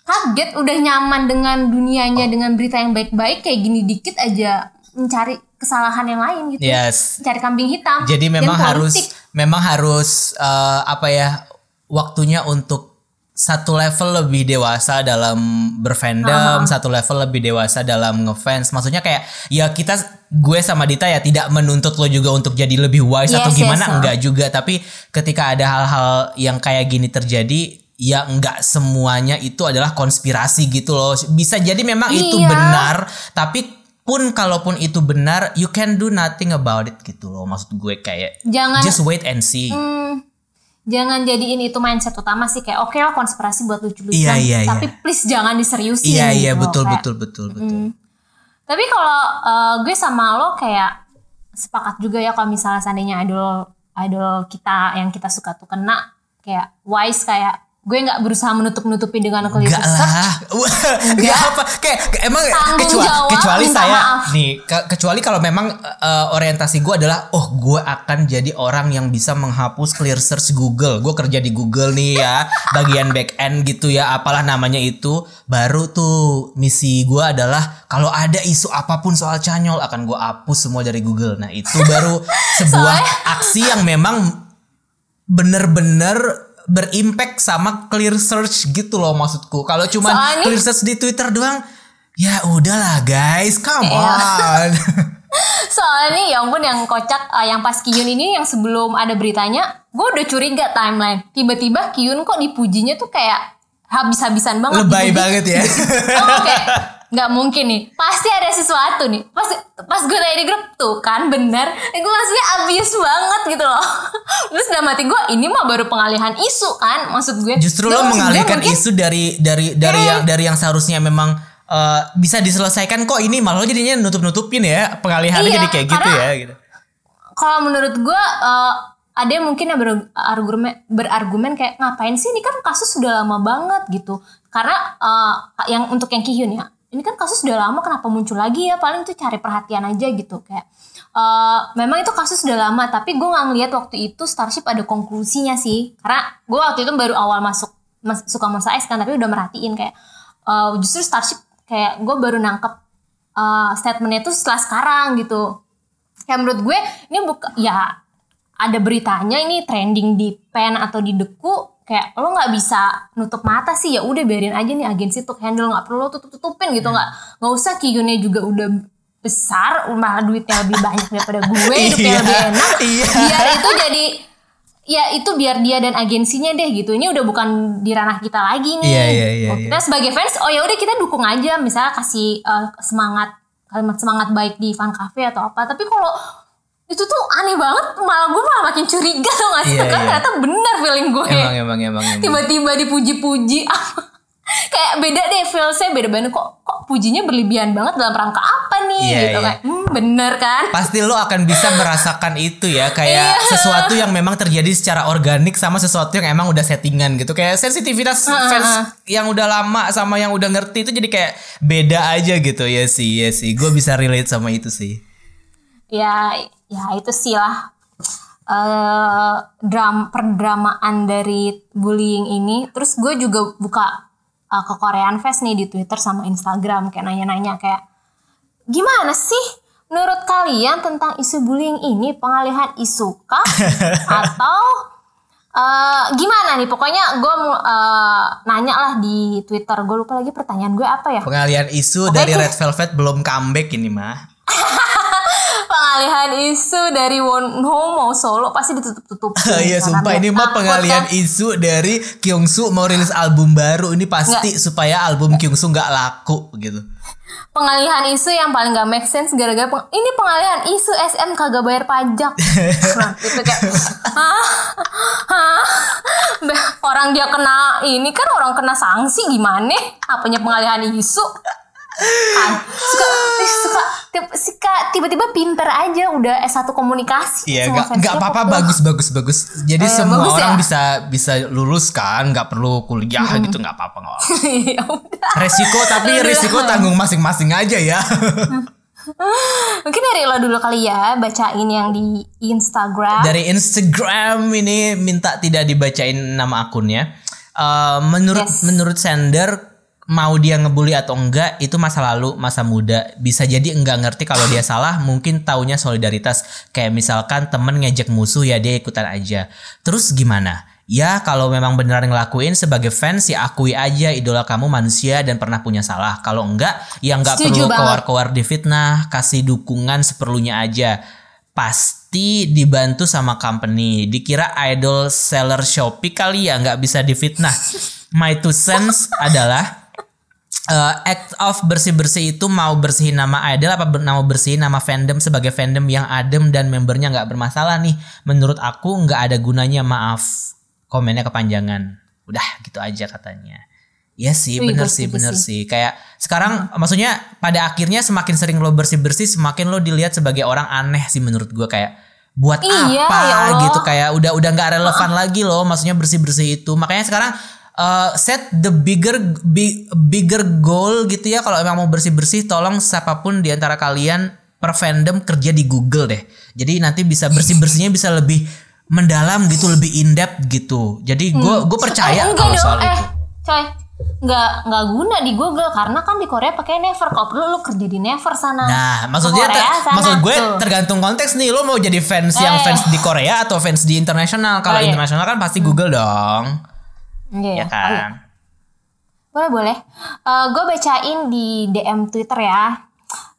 kaget udah nyaman dengan dunianya dengan berita yang baik-baik kayak gini dikit aja mencari kesalahan yang lain gitu Yes. cari kambing hitam. Jadi memang harus memang harus eh, apa ya waktunya untuk satu level lebih dewasa dalam berfandom, satu level lebih dewasa dalam ngefans. Maksudnya kayak ya kita gue sama Dita ya tidak menuntut lo juga untuk jadi lebih wise atau Yes, yes, gimana. so. enggak juga, tapi ketika ada hal-hal yang kayak gini terjadi ya enggak semuanya itu adalah konspirasi gitu loh. Bisa jadi memang itu Iya. benar, tapi pun kalaupun itu benar, you can do nothing about it gitu loh. Maksud gue kayak Jangan- just wait and see. Hmm, jangan jadiin itu mindset utama sih kayak oke lah konspirasi buat lucu-lucuan Iya, iya, iya. tapi please jangan diseriusin Iya iya gitu. betul Kayak- betul betul betul. tapi kalau eh, gue sama lo kayak sepakat juga ya kalau misalnya seandainya idol idol kita yang kita suka tuh kena kayak wise kayak gue nggak berusaha menutup-nutupi dengan clear Enggak research lah. Enggak apa. Kayak emang Tanggung kecuali, jawab, kecuali saya maaf. nih ke- kecuali kalau memang eh, orientasi gue adalah oh gue akan jadi orang yang bisa menghapus clear search Google. Gue kerja di Google nih ya, bagian back end gitu ya, apalah namanya itu. Baru tuh misi gue adalah kalau ada isu apa pun soal Canyol akan gue hapus semua dari Google. Nah, itu baru sebuah aksi yang memang bener-bener berimpact sama clear search gitu loh maksudku. Kalau cuma Soalnya- clear search di Twitter doang, ya udahlah guys, come Iya. on. soalnya nih ya ampun yang kocak eh, yang pas Kiyun ini yang sebelum ada beritanya gue udah curiga timeline tiba-tiba Kiyun kok dipujinya tuh kayak habis-habisan banget Lebay dipuji. banget ya. oh, kayak nggak mungkin nih. Pasti ada sesuatu nih. Pas pas gue tanya di grup tuh kan bener. Eh, gue maksudnya abis banget gitu loh. Terus dalam hati gue ini mah baru pengalihan isu kan? Maksud gue Justru lo mengalihkan mungkin- isu dari dari dari yang dari yang seharusnya memang eh, bisa diselesaikan kok ini malah lo jadinya nutup-nutupin ya pengalihannya Iya, jadi kayak gitu ya gitu. kalau menurut gue eh, ada yang mungkin yang berargumen berargumen kayak ngapain sih? Ini kan kasus sudah lama banget gitu. Karena eh, yang untuk yang Kihyun ya ini kan kasus sudah lama kenapa muncul lagi ya? Paling tuh cari perhatian aja gitu kayak eh, memang itu kasus sudah lama tapi gue nggak ngeliat waktu itu Starship ada konklusinya sih. Karena gue waktu itu baru awal masuk mas, suka Monsta X kan tapi udah merhatiin kayak eh, justru Starship kayak gue baru nangkep eh, statementnya tuh setelah sekarang gitu. Kayak menurut gue ini bukan ya ada beritanya ini trending di pen atau di deku kayak lo nggak bisa nutup mata sih ya udah biarin aja nih agensi untuk handle nggak perlu lo tutup tutupin gitu nggak nggak usah kiyunnya juga udah besar malah duitnya lebih banyak daripada gue hidupnya Iya, lebih enak. iya. biar itu jadi ya itu biar dia dan agensinya deh gitu. Ini udah bukan di ranah kita lagi nih. Iya, iya, iya, Oh, kita sebagai fans oh ya udah kita dukung aja misalnya kasih eh, semangat kalimat semangat baik di fan cafe atau apa. Tapi kalau itu tuh aneh banget malah gue malah makin curiga tuh gak sih Iya, kan iya. ternyata benar feeling gue Emang emang emang. emang. tiba-tiba dipuji-puji kayak beda deh feelsnya beda banget kok kok pujinya berlebihan banget dalam rangka apa nih Iya, gitu iya. kayak hmm, bener kan pasti lo akan bisa merasakan itu ya kayak Iya. sesuatu yang memang terjadi secara organik sama sesuatu yang emang udah settingan gitu kayak sensitivitas fans yang udah lama sama yang udah ngerti itu jadi kayak beda aja gitu ya sih ya sih gue bisa relate sama itu sih ya ya itu sih lah. Eh dram perdramaan dari bullying ini. Terus gue juga buka uh, ke Korean Fest nih di Twitter sama Instagram. Kayak nanya-nanya kayak gimana sih menurut kalian tentang isu bullying ini? Pengalihan isu kah? Atau uh, gimana nih? Pokoknya gue uh, nanya lah di Twitter. Gue lupa lagi pertanyaan gue apa ya. Pengalihan isu Oke, dari. Red Velvet belum comeback ini mah. pengalihan isu dari Wonho mau solo pasti ditutup-tutup Iya sumpah ini mah pengalihan isu dari Kyungsu mau rilis album baru ini pasti supaya album Kyungsu nggak laku gitu. pengalihan isu yang paling gak make sense gara-gara peng- ini pengalihan isu SM kagak bayar pajak nah, kayak "Hah? Hah? Orang dia kena ini kan orang kena sanksi gimana apanya pengalihan isu kan suka ih, suka tip- suka tiba-tiba pinter aja udah S1 komunikasi Iya K-pop apa-apa bagus bagus bagus. Jadi Eh, semua bagus orang ya? bisa bisa lulus kan nggak perlu kuliah gitu nggak apa-apa nggak ya Resiko tapi resiko tanggung masing-masing aja ya. mungkin dari lo dulu kali ya bacain yang di Instagram Dari Instagram ini minta tidak dibacain nama akunnya. Eh, menurut Yes. menurut sender mau dia ngebully atau enggak itu masa lalu masa muda. Bisa jadi enggak ngerti kalau dia salah mungkin taunya solidaritas. Kayak misalkan temen ngejek musuh ya dia ikutan aja. Terus gimana? Ya kalau memang beneran ngelakuin sebagai fans ya akui aja idola kamu manusia dan pernah punya salah. Kalau enggak ya enggak Setuju perlu keluar-keluar di fitnah kasih dukungan seperlunya aja. Pasti dibantu sama company. Dikira idol seller Shopee kali ya nggak bisa difitnah my two cents adalah uh, act of bersih-bersih itu mau bersihin nama idol apa ber- mau bersihin nama fandom sebagai fandom yang adem dan membernya nggak bermasalah nih menurut aku nggak ada gunanya maaf komennya kepanjangan udah gitu aja katanya Iya sih, Wih, bener sih, bener sih. sih. Kayak sekarang, maksudnya pada akhirnya semakin sering lo bersih bersih, semakin lo dilihat sebagai orang aneh sih menurut gue kayak buat Iya, apa ya Allah. gitu kayak udah udah nggak relevan lagi loh, maksudnya bersih bersih itu. Makanya sekarang uh, set the bigger bi- bigger goal gitu ya. Kalau emang mau bersih bersih, tolong siapa pun di antara kalian per fandom kerja di Google deh. Jadi nanti bisa bersih bersihnya bisa lebih mendalam gitu, lebih in depth gitu. Jadi gue gue percaya Eh, kalau soal eh, itu. coy nggak nggak guna di Google karena kan di Korea pakai Never kalau perlu lu kerja di Never sana Nah, maksudnya ter- sana maksud gue tuh. tergantung konteks nih. Lo mau jadi fans yang Eh. fans di Korea atau fans di internasional? Kalau Oh, iya. internasional kan pasti Google dong, Iya, ya Oh, iya. kan? boleh boleh gue bacain di DM Twitter ya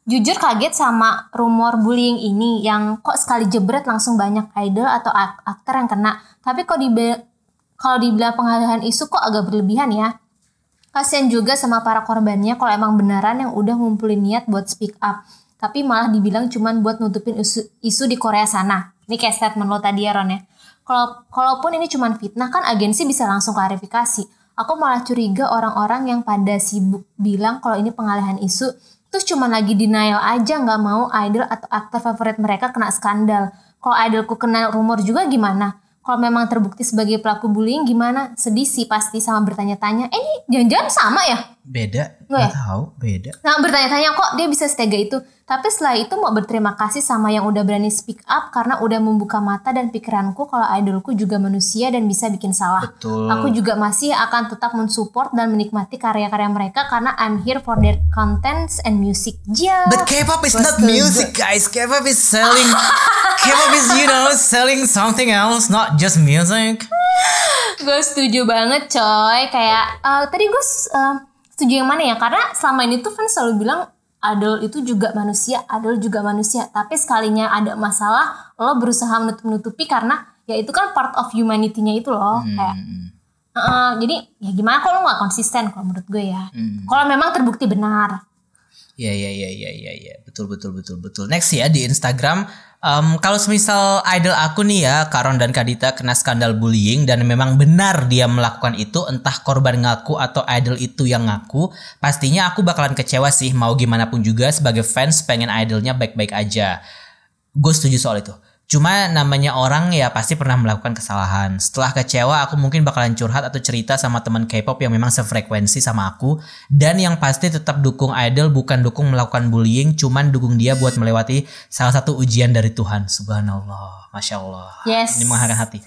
jujur kaget sama rumor bullying ini yang kok sekali jebret langsung banyak idol atau ak- aktor yang kena tapi kok di kalau dibilang pengalihan isu kok agak berlebihan ya Kasian juga sama para korbannya kalau emang beneran yang udah ngumpulin niat buat speak up. Tapi malah dibilang cuman buat nutupin isu, isu di Korea sana. Ini kayak statement lo tadi ya Ron ya. Kalau kalaupun ini cuman fitnah kan agensi bisa langsung klarifikasi. Aku malah curiga orang-orang yang pada sibuk bilang kalau ini pengalihan isu terus cuman lagi denial aja nggak mau idol atau aktor favorit mereka kena skandal. Kalau idolku kena rumor juga gimana? Kalau memang terbukti sebagai pelaku bullying gimana? Sedih sih pasti sama bertanya-tanya. Eh ini jangan-jangan sama ya? Beda, Nggak nggak tahu, beda. Nah bertanya-tanya kok dia bisa setega itu. Tapi setelah itu mau berterima kasih sama yang udah berani speak up karena udah membuka mata dan pikiranku kalau idolku juga manusia dan bisa bikin salah. Betul. Aku juga masih akan tetap mensupport dan menikmati karya-karya mereka karena I'm here for their contents and music. Ja. But K-pop is not music, guys. K-pop is selling. K-pop is you know selling something else, not just music. gue setuju banget coy kayak eh, tadi gue eh, setuju yang mana ya karena selama ini tuh kan selalu bilang idol itu juga manusia idol juga manusia. Tapi sekalinya ada masalah lo berusaha menutup-nutupi karena ya itu kan part of humanity-nya itu loh kayak eh, jadi ya gimana kalau lo nggak konsisten kalau menurut gue ya? Kalau memang terbukti benar. Ya ya ya ya ya ya betul betul betul betul. Next ya di Instagram em, kalau semisal idol aku nih ya Karon dan Kadita kena skandal bullying dan memang benar dia melakukan itu entah korban ngaku atau idol itu yang ngaku pastinya aku bakalan kecewa sih mau gimana pun juga sebagai fans pengen idolnya baik-baik aja. Gue setuju soal itu. Cuma namanya orang ya pasti pernah melakukan kesalahan. Setelah kecewa aku mungkin bakalan curhat atau cerita sama teman K-pop yang memang sefrekuensi sama aku dan yang pasti tetap dukung idol bukan dukung melakukan bullying, cuman dukung dia buat melewati salah satu ujian dari Tuhan. Subhanallah, masya Allah. Yes. Ini menghangat hati.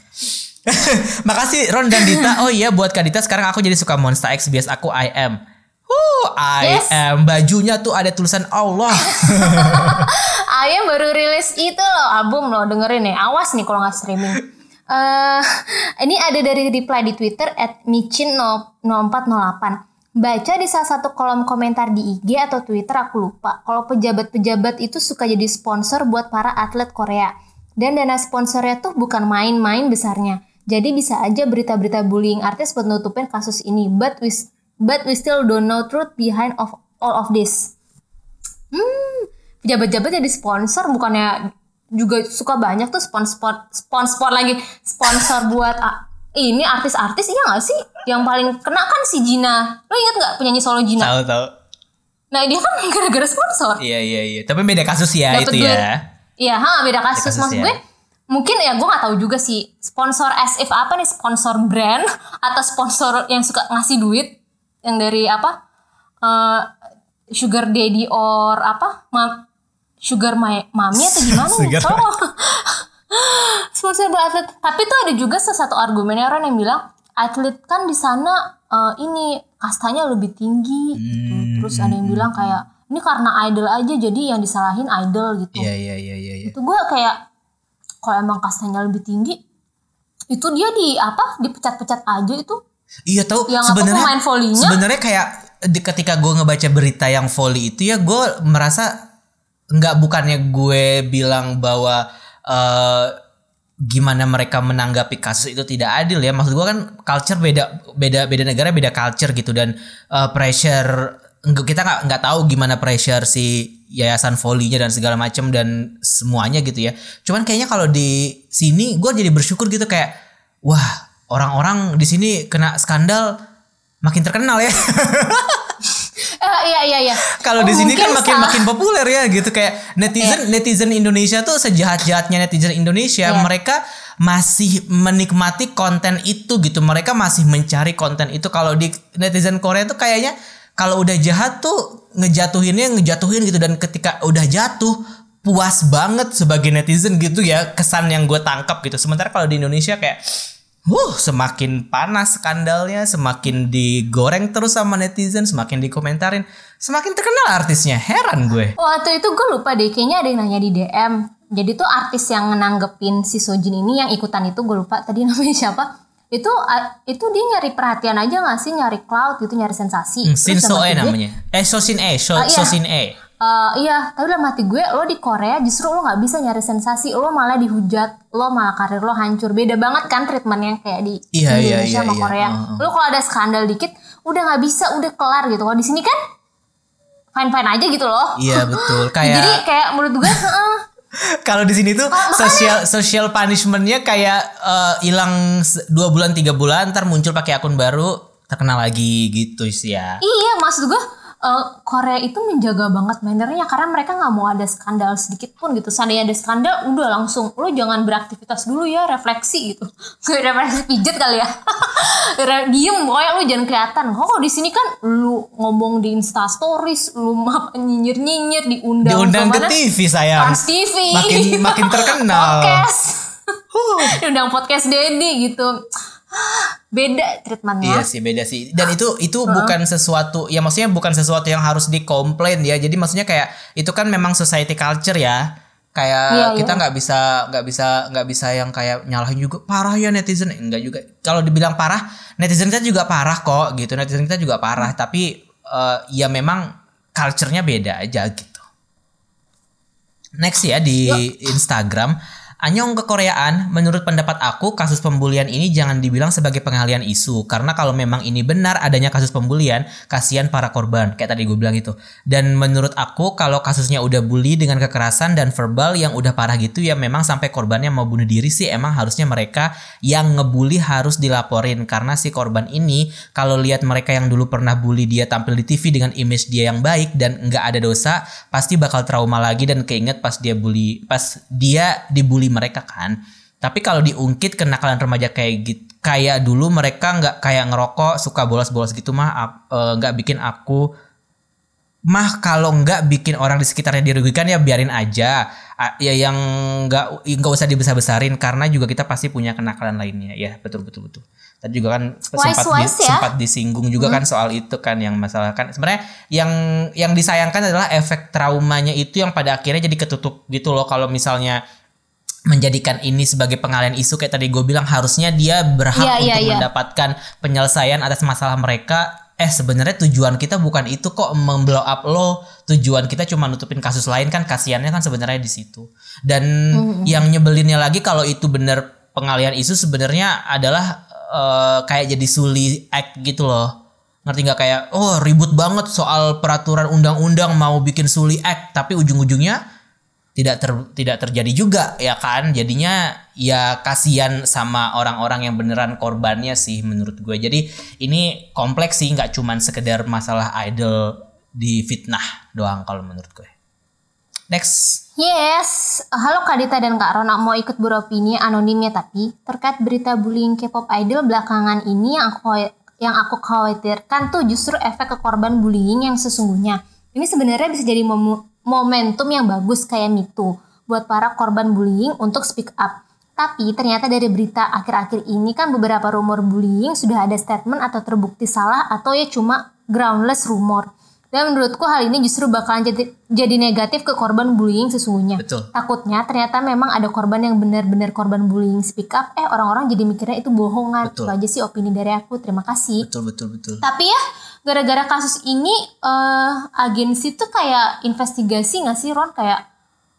Makasih Ron dan Dita. Oh iya buat Kak Dita sekarang aku jadi suka Monster X bias aku I am. Huh, I Yes. am. Bajunya tuh ada tulisan Allah. Ayam baru rilis itu loh album loh dengerin nih awas nih kalau nggak streaming. Eh ini ada dari reply di Twitter at micin 0408. Baca di salah satu kolom komentar di IG atau Twitter aku lupa. Kalau pejabat-pejabat itu suka jadi sponsor buat para atlet Korea. Dan dana sponsornya tuh bukan main-main besarnya. Jadi bisa aja berita-berita bullying artis buat nutupin kasus ini. But we, but we still don't know truth behind of all of this pejabat-pejabat jadi sponsor bukannya juga suka banyak tuh sponsor sponsor lagi sponsor buat ah, ini artis-artis iya gak sih yang paling kena kan si Gina lo inget nggak penyanyi solo Gina tahu tahu. nah dia kan gara-gara sponsor Iya iya iya. Tapi beda kasus ya Dapet itu duit. ya. iya ha beda kasus, kasus maksud ya. gue mungkin ya gue nggak tahu juga sih sponsor as if apa nih sponsor brand atau sponsor yang suka ngasih duit yang dari apa eh, sugar daddy or apa ma- sugar my mami atau gimana? Sugar Oh. sponsor buat atlet tapi tuh ada juga salah satu argumennya orang yang bilang atlet kan di sana eh, ini kastanya lebih tinggi gitu. Hmm. terus ada yang bilang kayak ini karena idol aja jadi yang disalahin idol gitu Iya iya iya iya. iya. itu gue kayak kalau emang kastanya lebih tinggi itu dia di apa dipecat-pecat aja itu Iya tahu sebenarnya sebenarnya kayak di, ketika gue ngebaca berita yang volley itu ya gue merasa nggak bukannya gue bilang bahwa eh, gimana mereka menanggapi kasus itu tidak adil ya. Maksud gue kan culture beda beda beda negara beda culture gitu. Dan eh, pressure kita nggak nggak tahu gimana pressure si yayasan volleynya dan segala macam dan semuanya gitu ya. Cuman kayaknya kalau di sini gue jadi bersyukur gitu kayak wah orang-orang di sini kena skandal makin terkenal ya. Eh, iya iya iya. Kalau Oh, di sini kan makin salah- makin populer ya gitu. Kayak netizen netizen Indonesia tuh sejahat-jahatnya netizen Indonesia Iya. mereka masih menikmati konten itu gitu. Mereka masih mencari konten itu. Kalau di netizen Korea tuh kayaknya kalau udah jahat tuh ngejatuhinnya ngejatuhin gitu. Dan ketika udah jatuh puas banget sebagai netizen gitu ya kesan yang gue tangkap gitu. Sementara kalau di Indonesia kayak Huh, semakin panas skandalnya, semakin digoreng terus sama netizen, semakin dikomentarin, semakin terkenal artisnya. Heran gue. waktu itu gue lupa deh kayaknya ada yang nanya di DM jadi tuh artis yang nanggepin si Sojin ini yang ikutan itu gue lupa tadi namanya siapa itu itu dia nyari perhatian aja gak sih nyari cloud gitu nyari sensasi Hmm, Terus Shin dalam So E hati gue, namanya. Eh, Sosin E, So, Ah, iya. Sosin E. Eh, iya, tapi dalam hati gue lo di Korea justru lo nggak bisa nyari sensasi, lo malah dihujat, lo malah karir lo hancur. Beda banget kan treatmentnya kayak di Iya, iya, Indonesia iya, sama iya. Korea. Heeh. Lo kalau ada skandal dikit, udah nggak bisa, udah kelar gitu. Kalau di sini kan fine fine aja gitu loh. Iya betul. Jadi Kayak kayak menurut gue, heeh. kalau di sini tuh makanya- social social punishmentnya kayak eh, hilang se- dua bulan tiga bulan, ntar muncul pakai akun baru terkenal lagi gitu sih ya. iya maksud gue eh, Korea itu menjaga banget mannernya karena mereka nggak mau ada skandal sedikit pun gitu. Seandainya ada skandal, udah langsung lo jangan beraktivitas dulu ya, refleksi gitu. refleksi pijet kali ya. Diem pokoknya lu jangan kelihatan. Oh, kalau di sini kan lu ngomong di Insta Stories, lu map nyinyir-nyinyir diundang Diundang ke? TV sayang. Trans TV. Makin makin terkenal. podcast. diundang podcast Dedi gitu. Beda treatmentnya. Iya sih beda sih. Dan itu itu bukan sesuatu ya maksudnya bukan sesuatu yang harus dikomplain ya. Jadi maksudnya kayak itu kan memang society culture ya. Kayak Iya, kita iya. nggak bisa nggak bisa nggak bisa yang kayak nyalahin juga. Parah ya netizen. Enggak juga. Kalau dibilang parah netizen kita juga parah kok gitu. Netizen kita juga parah. Tapi eh, ya memang culture-nya beda aja gitu. Next ya di Instagram Anyong kekoreaan, menurut pendapat aku kasus pembulian ini jangan dibilang sebagai pengalian isu. Karena kalau memang ini benar adanya kasus pembulian, kasihan para korban. Kayak tadi gue bilang itu. Dan menurut aku kalau kasusnya udah bully dengan kekerasan dan verbal yang udah parah gitu ya memang sampai korbannya mau bunuh diri sih emang harusnya mereka yang ngebully harus dilaporin. Karena si korban ini kalau lihat mereka yang dulu pernah bully dia tampil di TV dengan image dia yang baik dan nggak ada dosa pasti bakal trauma lagi dan keinget pas dia bully pas dia dibully mereka kan. Tapi kalau diungkit kenakalan remaja kayak gitu kayak dulu mereka nggak kayak ngerokok suka bolos-bolos gitu mah eh, nggak bikin aku. Mah kalau nggak bikin orang di sekitarnya dirugikan ya biarin aja. Ya yang nggak nggak usah dibesar-besarin karena juga kita pasti punya kenakalan lainnya. Ya betul betul betul. Tadi juga kan sempat di- wise ya. sempat disinggung juga kan soal itu kan yang masalah kan. Sebenarnya yang yang disayangkan adalah efek traumanya itu yang pada akhirnya jadi ketutup gitu loh. Kalau misalnya menjadikan ini sebagai pengalian isu kayak tadi gue bilang harusnya dia berhak Iya, iya, untuk iya. mendapatkan penyelesaian atas masalah mereka. Eh sebenarnya tujuan kita bukan itu kok memblow up lo. Tujuan kita cuma nutupin kasus lain kan kasihannya kan sebenarnya di situ. Dan yang nyebelinnya lagi kalau itu benar pengalian isu sebenarnya adalah eh, kayak jadi suli act gitu loh. Ngerti nggak? Kayak oh ribut banget soal peraturan undang-undang mau bikin suli act tapi ujung-ujungnya tidak ter, tidak terjadi juga ya kan? Jadinya ya kasihan sama orang-orang yang beneran korbannya sih menurut gue jadi ini kompleks sih nggak cuman sekedar masalah idol di fitnah doang kalau menurut gue next. Yes, halo Kak Dita dan Kak Rona mau ikut beropini anonim ya tapi terkait berita bullying K-pop idol belakangan ini yang aku yang aku khawatirkan tuh justru efek ke korban bullying yang sesungguhnya. Ini sebenarnya bisa jadi momu- momentum yang bagus kayak MeToo buat para korban bullying untuk speak up. Tapi ternyata dari berita akhir-akhir ini kan beberapa rumor bullying sudah ada statement atau terbukti salah atau ya cuma groundless rumor. Dan menurutku hal ini justru bakalan jadi, jadi negatif ke korban bullying sesungguhnya. Betul. Takutnya ternyata memang ada korban yang benar-benar korban bullying speak up, eh orang-orang jadi mikirnya itu bohongan. Betul. Itu aja sih opini dari aku. Terima kasih. betul betul betul Tapi ya gara-gara kasus ini eh agensi tuh kayak investigasi nggak sih Ron kayak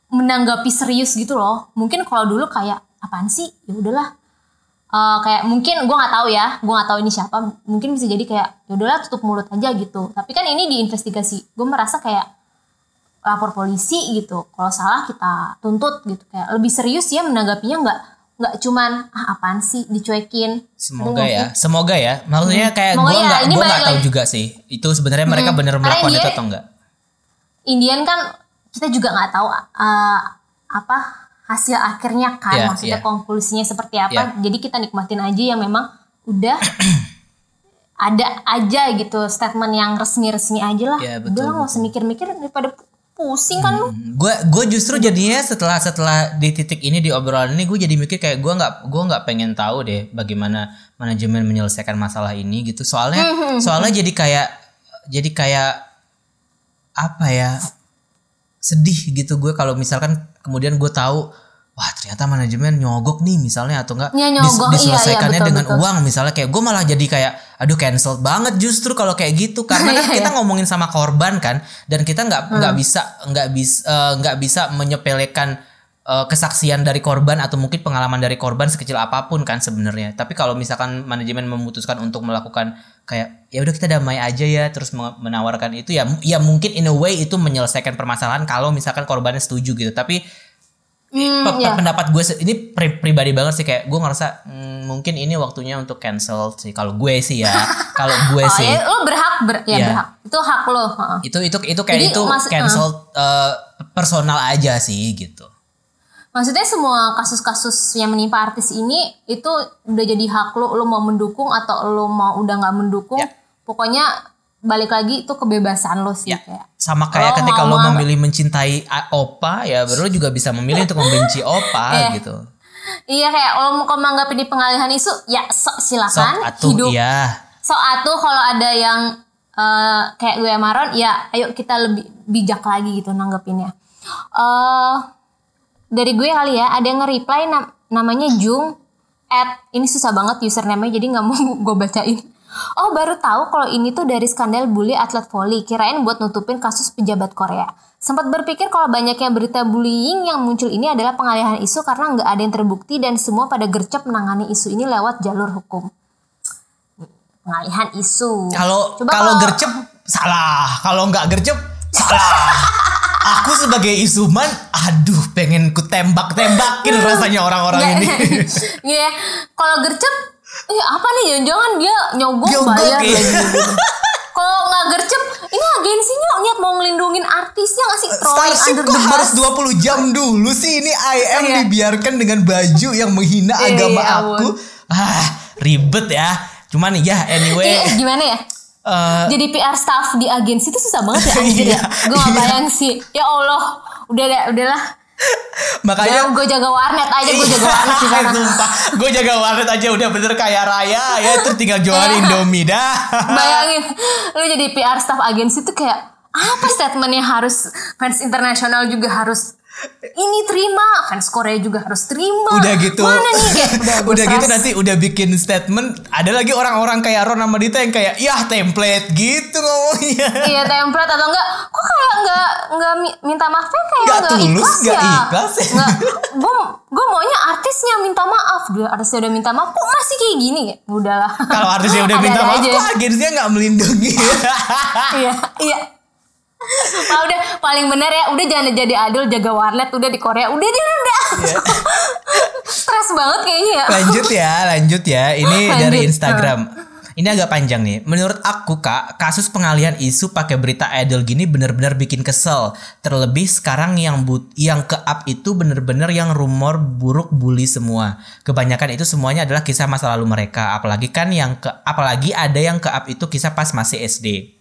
menanggapi serius gitu loh. Mungkin kalau dulu kayak apaan sih? Ya udahlah. Eh, kayak mungkin gue nggak tahu ya, gue nggak tahu ini siapa. Mungkin bisa jadi kayak ya udahlah tutup mulut aja gitu. Tapi kan ini diinvestigasi. Gue merasa kayak lapor polisi gitu. Kalau salah kita tuntut gitu. Kayak lebih serius ya menanggapinya nggak nggak cuman ah apaan sih dicuekin. semoga ya sih? semoga ya maksudnya kayak Semoga gue ya, nggak gue nggak tahu lagi. juga sih itu sebenarnya mereka bener Karena melakukan dia- itu atau enggak Indian kan kita juga nggak tahu uh, apa hasil akhirnya kan Iya, maksudnya iya. konklusinya seperti apa. Iya. jadi kita nikmatin aja yang memang udah ada aja gitu statement yang resmi-resmi aja lah. Iya, betul, udah nggak usah mikir-mikir daripada pusing kan lu. Gue gue justru jadinya setelah setelah di titik ini di obrolan ini gue jadi mikir kayak gue nggak gue nggak pengen tahu deh bagaimana manajemen menyelesaikan masalah ini gitu. Soalnya soalnya jadi kayak jadi kayak apa ya sedih gitu gue kalau misalkan kemudian gue tahu wah ternyata manajemen nyogok nih misalnya atau enggak Ya, nyogok, iya, iya, diselesaikannya betul, dengan betul. uang misalnya. Kayak gue malah jadi kayak aduh cancel banget justru kalau kayak gitu. Karena kan Iya, kita iya. ngomongin sama korban kan dan kita nggak nggak bisa nggak bisa eh, nggak bisa menyepelekan eh, kesaksian dari korban atau mungkin pengalaman dari korban sekecil apa pun kan sebenarnya. Tapi kalau misalkan manajemen memutuskan untuk melakukan kayak ya udah kita damai aja ya terus me- menawarkan itu ya ya mungkin in a way itu menyelesaikan permasalahan kalau misalkan korbannya setuju gitu. Tapi Hmm, iya. pendapat gue ini pri- pribadi banget sih kayak gue ngerasa hmm, mungkin ini waktunya untuk cancel sih kalau gue sih ya kalau gue oh sih ya lo berhak ber, ya Iya. berhak itu hak lo heeh. itu itu itu kayak Jadi, itu mas- cancel eh, personal aja sih gitu Maksudnya semua kasus-kasus yang menimpa artis ini itu udah jadi hak lo, lo mau mendukung atau lo mau udah nggak mendukung. Ya. Pokoknya balik lagi itu kebebasan lo sih Ya. kayak. sama kayak Lo ketika lo memilih mencintai opa ya baru juga bisa memilih untuk membenci opa Iya. gitu Iya kayak lo mau menganggap ini pengalihan isu, ya sok sok silakan atuh hidup. iya Sok atuh kalau ada yang eh, kayak gue sama Ron, ya ayo kita lebih bijak lagi gitu nanggepinnya. eh dari gue kali ya, ada yang nge-reply nam- namanya Jung at ini susah banget username-nya jadi nggak mau gue bacain. Oh baru tahu kalau ini tuh dari skandal bully atlet volley. Kirain buat nutupin kasus pejabat Korea. Sempat berpikir kalau banyaknya berita bullying yang muncul ini adalah pengalihan isu karena nggak ada yang terbukti dan semua pada gercep menangani isu ini lewat jalur hukum. Pengalihan isu. kalau kalau gercep salah kalau nggak gercep salah aku sebagai isuman aduh pengen ku tembak tembakin rasanya orang-orang ini Iya, kalau gercep, eh apa nih jangan-jangan dia nyogok Nyogok, bayar iya. lagi. Kalau nggak gercep, ini agensinya niat mau ngelindungin artisnya nggak sih? Throwing Starship under kok the harus bus. 20 jam dulu sih ini IM Iya. dibiarkan dengan baju yang menghina Iya, agama iya, aku. Ah, ribet ya. Cuman ya anyway, Iya, gimana ya? Eh, Jadi PR staff di agensi itu susah banget ya anjir Iya, ya. Gue gak iya. bayang sih. Ya Allah, udah deh, udahlah. Makanya gue jaga warnet aja, gue jaga warnet di sana. Sumpah, gue jaga warnet aja udah bener kaya raya ya terus tinggal jualan. Indomie dah. Bayangin, lu jadi PR staff agensi tuh kayak apa statementnya harus fans internasional juga harus ini terima, fans Korea juga harus terima. udah gitu Mana nih kayak udah, gua udah gitu nanti udah bikin statement ada lagi orang-orang kayak Ron sama Dita yang kayak yah template gitu ngomongnya Iya template atau enggak? Kok kayak enggak enggak mi- minta maafnya kayak Nggak enggak tulus, ikhlas nggak ya? ikhlas ya. Enggak. Gue gue maunya artisnya minta maaf. Gue artisnya udah minta maaf. Kok masih kayak gini ya? Udahlah. kalau artisnya udah minta maaf aja. kok agensinya nggak melindungi iya iya. Ah, udah paling bener ya. Udah jangan jadi adil jaga warnet udah di Korea. Udah dia udah. Iya. Stres banget kayaknya ya. lanjut ya lanjut ya ini Lanjut. dari Instagram ini agak panjang nih. Menurut aku kak, kasus pengalihan isu pakai berita idol gini bener-bener bikin kesel. Terlebih sekarang yang but yang ke up itu bener-bener yang rumor buruk bully semua. Kebanyakan itu semuanya adalah kisah masa lalu mereka. Apalagi kan yang ke apalagi ada yang ke up itu kisah pas masih SD.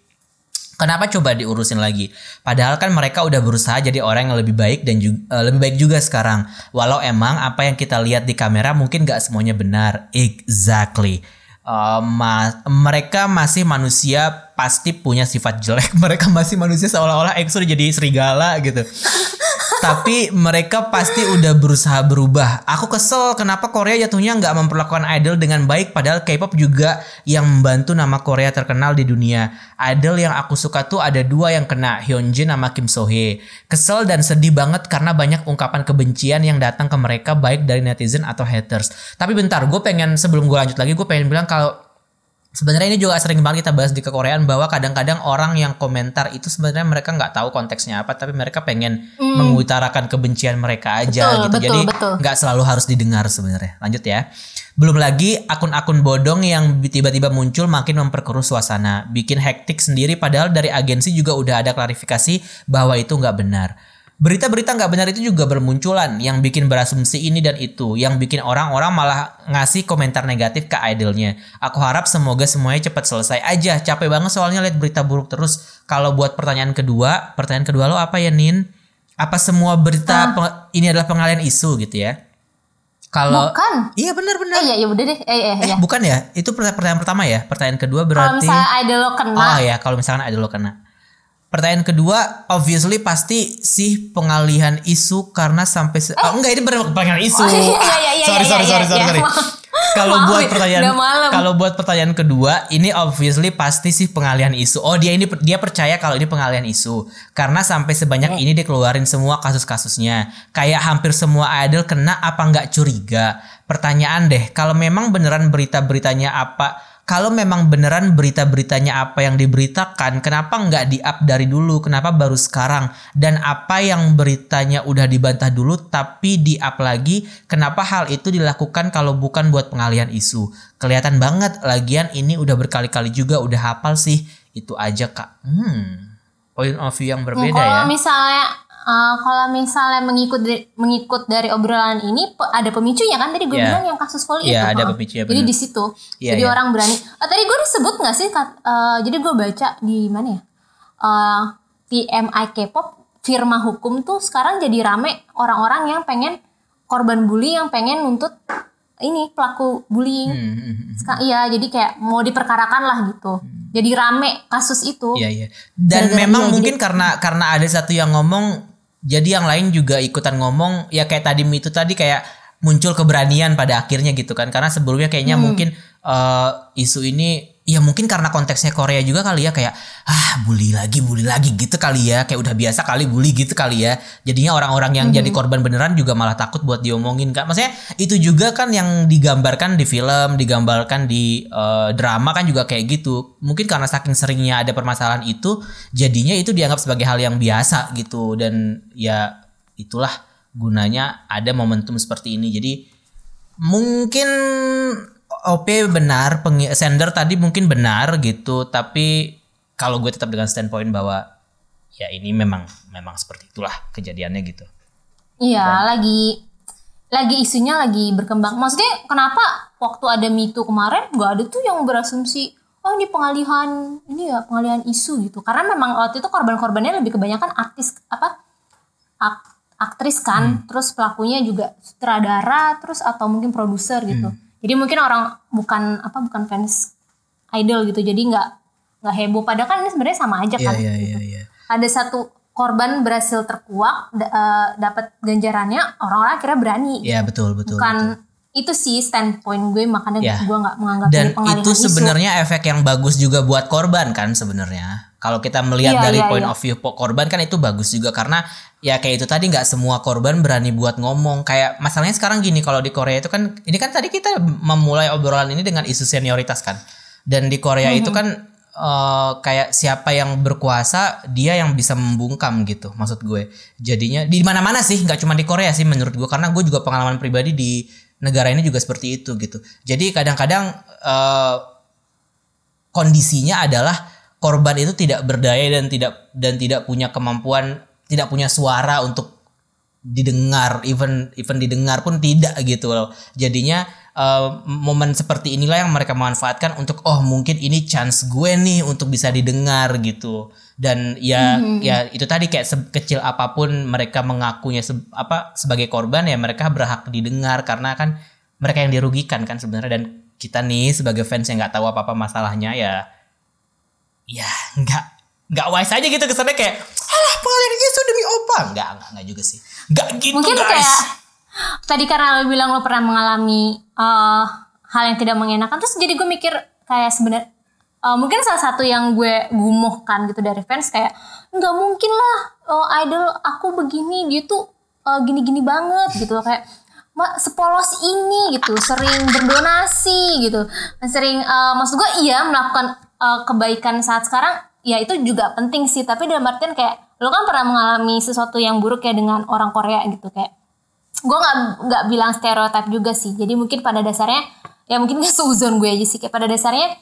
Kenapa coba diurusin lagi? Padahal kan mereka udah berusaha jadi orang yang lebih baik dan juga, lebih baik juga sekarang. Walau emang apa yang kita lihat di kamera mungkin gak semuanya benar. Exactly. Uh, ma- mereka masih manusia pasti punya sifat jelek. Mereka masih manusia seolah-olah EXO jadi serigala gitu. Tapi mereka pasti udah berusaha berubah. Aku kesel kenapa Korea jatuhnya nggak memperlakukan idol dengan baik padahal K-pop juga yang membantu nama Korea terkenal di dunia. Idol yang aku suka tuh ada dua yang kena, Hyunjin sama Kim So Hye. Kesel dan sedih banget karena banyak ungkapan kebencian yang datang ke mereka baik dari netizen atau haters. Tapi bentar, gue pengen sebelum gue lanjut lagi gue pengen bilang kalau Sebenarnya ini juga sering banget kita bahas di kekoreaan bahwa kadang-kadang orang yang komentar itu sebenarnya mereka nggak tahu konteksnya apa, tapi mereka pengen mengutarakan kebencian mereka aja Betul, gitu. betul, Jadi nggak selalu harus didengar sebenarnya. Lanjut ya. Belum lagi akun-akun bodong yang tiba-tiba muncul makin memperkeruh suasana, bikin hektik sendiri padahal dari agensi juga udah ada klarifikasi bahwa itu nggak benar. Berita-berita nggak benar itu juga bermunculan yang bikin berasumsi ini dan itu, yang bikin orang-orang malah ngasih komentar negatif ke idolnya. Aku harap semoga semuanya cepat selesai aja. Capek banget soalnya lihat berita buruk terus. Kalau buat pertanyaan kedua, pertanyaan kedua lo apa ya Nin? Apa semua berita pe- ini adalah pengalian isu gitu ya? Kalau Bukan. Iya benar-benar. Eh iya ya udah deh. Eh eh Eh ya. bukan ya? Itu pertanyaan, pertama ya. Pertanyaan kedua Kalau berarti misalnya idol lo kena, Oh ya, kalau misalkan ada lo kena. Pertanyaan kedua, obviously pasti sih pengalihan isu karena sampai se- oh, enggak ini bener pengalihan isu. Oh, iya, Ah, iya, iya, sorry, iya, sorry, sorry, sorry, sorry. Maaf. Kalau buat pertanyaan kalau buat pertanyaan kedua, ini obviously pasti sih pengalihan isu. Oh, dia ini dia percaya kalau ini pengalihan isu karena sampai sebanyak ini dikeluarin semua kasus-kasusnya. Kayak hampir semua idol kena apa nggak curiga? Pertanyaan deh, kalau memang beneran berita-beritanya apa kalau memang beneran berita-beritanya apa yang diberitakan, kenapa nggak di-up dari dulu? Kenapa baru sekarang? Dan apa yang beritanya udah dibantah dulu tapi di-up lagi? Kenapa hal itu dilakukan kalau bukan buat pengalihan isu? Kelihatan banget, lagian ini udah berkali-kali juga udah hafal sih. Itu aja kak. Hmm, point of view yang berbeda kalau ya. misalnya eh, kalau misalnya mengikut dari, mengikut dari obrolan ini pe- ada pemicunya kan tadi gue Iya. bilang yang kasus volley Iya, itu. ada pemicunya, Jadi di situ. Iya, jadi iya. orang berani. Eh, tadi gue disebut nggak sih? kat- eh, jadi gue baca di mana ya? Eh, PMI K-pop firma hukum tuh sekarang jadi rame orang-orang yang pengen korban bully yang pengen nuntut ini pelaku bullying. Hmm, hmm, hmm. Seka- iya, jadi kayak mau diperkarakan lah gitu. Jadi rame kasus itu. Iya iya. Dan Gara-gara memang mungkin karena karena ada satu yang ngomong, jadi yang lain juga ikutan ngomong. Ya kayak tadi itu tadi kayak muncul keberanian pada akhirnya gitu kan. Karena sebelumnya kayaknya Hmm. mungkin eh, isu ini ya mungkin karena konteksnya Korea juga kali ya kayak ah bully lagi bully lagi gitu kali ya. Kayak udah biasa kali bully gitu kali ya. Jadinya orang-orang yang jadi korban beneran juga malah takut buat diomongin kan maksudnya itu juga kan yang digambarkan di film digambarkan di eh, drama kan juga kayak gitu. Mungkin karena saking seringnya ada permasalahan itu jadinya itu dianggap sebagai hal yang biasa gitu. Dan ya itulah gunanya ada momentum seperti ini. Jadi mungkin OP benar, pengi- sender tadi mungkin benar gitu, tapi kalau gue tetap dengan standpoint bahwa ya ini memang memang seperti itulah kejadiannya gitu. Iya, lagi lagi isunya lagi berkembang. Maksudnya kenapa waktu ada Me Too kemarin gak ada tuh yang berasumsi oh ini pengalihan ini ya pengalihan isu gitu. Karena memang waktu itu korban-korbannya lebih kebanyakan artis apa ak, aktris kan. Terus pelakunya juga sutradara terus atau mungkin produser gitu jadi mungkin orang bukan apa bukan fans idol gitu jadi nggak nggak heboh padahal kan ini sebenarnya sama aja Iya kan iya gitu. iya iya. ada satu korban berhasil terkuak eh, dapat ganjarannya orang-orang akhirnya berani Iya betul betul. bukan itu sih standpoint gue makanya Ya. gue nggak menganggap Dan itu sebenarnya efek yang bagus juga buat korban kan sebenarnya. Kalau kita melihat Iya, dari iya, point iya. of view korban kan itu bagus juga karena ya kayak itu tadi nggak semua korban berani buat ngomong. Kayak masalahnya sekarang gini kalau di Korea itu kan ini kan tadi kita memulai obrolan ini dengan isu senioritas kan. Dan di Korea itu Mm-hmm. kan eh, kayak siapa yang berkuasa dia yang bisa membungkam gitu maksud gue. Jadinya di mana-mana sih nggak cuma di Korea sih menurut gue karena gue juga pengalaman pribadi di negara ini juga seperti itu gitu. Jadi kadang-kadang eh, kondisinya adalah korban itu tidak berdaya dan tidak dan tidak punya kemampuan tidak punya suara untuk didengar even even didengar pun tidak gitu loh jadinya eh, momen seperti inilah yang mereka manfaatkan untuk oh mungkin ini chance gue nih untuk bisa didengar gitu dan ya ya itu tadi kayak sekecil apa pun mereka mengakunya se- apa sebagai korban ya mereka berhak didengar karena kan mereka yang dirugikan kan sebenarnya. Dan kita nih sebagai fans yang nggak tahu apa apa masalahnya ya ya nggak nggak wise aja gitu kesannya kayak alah pengalihan isu demi opa. Nggak nggak nggak juga sih. Nggak gitu mungkin guys. kayak tadi karena lo bilang lo pernah mengalami eh, hal yang tidak mengenakan terus jadi gue mikir kayak sebenarnya eh, mungkin salah satu yang gue gumuhkan gitu dari fans kayak nggak mungkin lah oh, idol aku begini dia tuh eh, gini-gini banget gitu kayak "Ma, sepolos ini gitu. Sering berdonasi gitu. Sering eh, maksud gue iya melakukan eh, kebaikan saat sekarang ya itu juga penting sih. Tapi dalam artian kayak lo kan pernah mengalami sesuatu yang buruk ya dengan orang Korea gitu. Kayak gue nggak nggak bilang stereotip juga sih. Jadi mungkin pada dasarnya ya mungkin suzon gue aja sih. Kayak pada dasarnya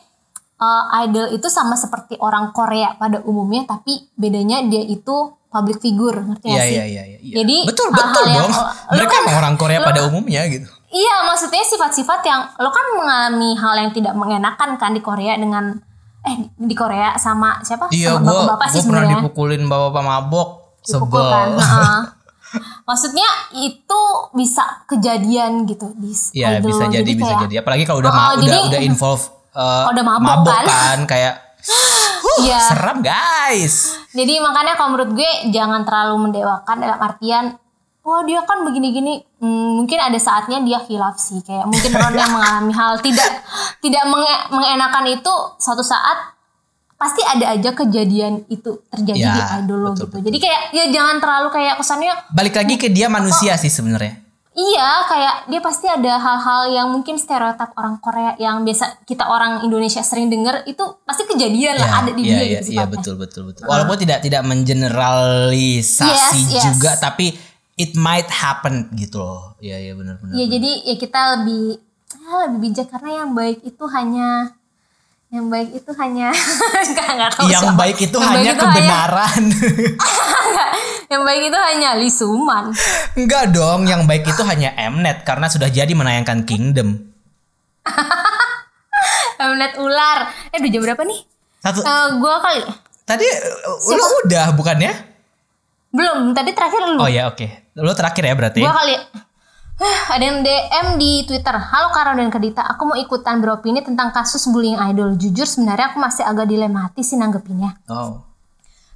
uh, idol itu sama seperti orang Korea pada umumnya tapi bedanya dia itu public figure ngerti Iya gak sih? iya iya iya. Jadi, betul hal-hal betul yang- dong. lo Mereka kan- orang Korea lo- pada umumnya gitu. Iya maksudnya sifat-sifat yang lo kan mengalami hal yang tidak mengenakan kan di Korea dengan eh di Korea sama siapa Iya sama gue bapak-bapak sih pernah dipukulin bapak-bapak mabok. dipukul Sebel. kan. Maksudnya itu bisa kejadian gitu di Iya bisa jadi bisa kayak- jadi. Apalagi kalau udah Oh, ma- udah jadi- udah involve uh, Udah mabok kan? kan kayak huh, Iya. serem guys. Jadi makanya kalau menurut gue jangan terlalu mendewakan dalam artian wah dia kan begini-gini Hmm, mungkin ada saatnya dia hilaf sih kayak mungkin orang yang mengalami hal tidak tidak menge- mengenakan itu suatu saat pasti ada aja kejadian itu terjadi Ya, di idol lo betul, gitu. Jadi kayak ya jangan terlalu kayak kesannya Balik lagi ke dia manusia sih sebenarnya. Iya, kayak dia pasti ada hal-hal yang mungkin stereotip orang Korea yang biasa kita orang Indonesia sering dengar itu pasti kejadian lah ada di iya, dia iya, gitu iya, betul betul betul. Walaupun tidak tidak mengeneralisasi Yes, yes. juga tapi it might happen gitu loh. Iya iya benar benar. Ya jadi ya kita lebih ya, lebih bijak karena yang baik itu hanya yang baik itu hanya enggak tahu Yang siapa. baik itu Yang hanya baik itu kebenaran. yang baik itu hanya Lee Suman. Enggak dong, yang baik itu hanya Mnet karena sudah jadi menayangkan Kingdom. Mnet ular. Eh udah jam berapa nih? Satu Eh gua kali. tadi uh, lu udah bukannya? Belum, tadi terakhir lu. Oh ya oke. Lu terakhir ya berarti. Gua kali. Hah, ada yang DM di Twitter. Halo Karo dan Kedita, aku mau ikutan beropini tentang kasus bullying idol. Jujur sebenarnya aku masih agak dilematis sih nanggepinnya. Oh.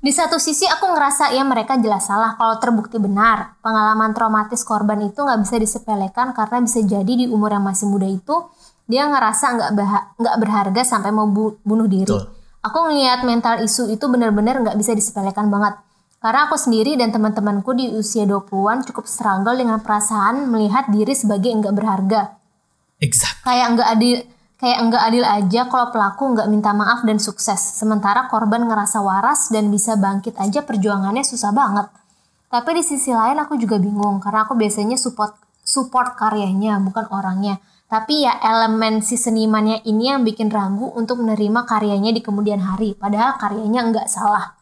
Di satu sisi aku ngerasa ya mereka jelas salah kalau terbukti benar. Pengalaman traumatis korban itu nggak bisa disepelekan karena bisa jadi di umur yang masih muda itu dia ngerasa nggak berharga sampai mau bu- bunuh diri. Betul. Aku ngeliat mental isu itu benar-benar nggak bisa disepelekan banget. Karena aku sendiri dan teman-temanku di usia 20-an cukup struggle dengan perasaan melihat diri sebagai nggak berharga Exact. kayak nggak adil kayak nggak adil aja kalau pelaku nggak minta maaf dan sukses. Sementara korban ngerasa waras dan bisa bangkit aja perjuangannya susah banget. Tapi di sisi lain aku juga bingung karena aku biasanya support support karyanya bukan orangnya. Tapi ya elemen si senimannya ini yang bikin ragu untuk menerima karyanya di kemudian hari padahal karyanya nggak salah.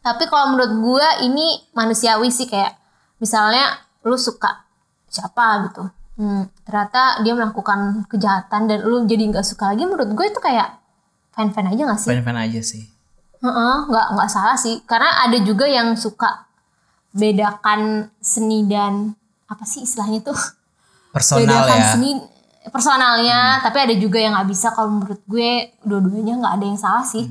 Tapi kalau menurut gue ini manusiawi sih kayak misalnya lu suka siapa gitu. Hmm, ternyata dia melakukan kejahatan dan lu jadi nggak suka lagi menurut gue itu kayak fan fan aja gak sih? Fan fan aja sih. Heeh, nggak nggak salah sih. Karena ada juga yang suka bedakan seni dan apa sih istilahnya tuh? Personal bedakan ya. seni personalnya tapi ada juga yang nggak bisa kalau menurut gue dua-duanya nggak ada yang salah sih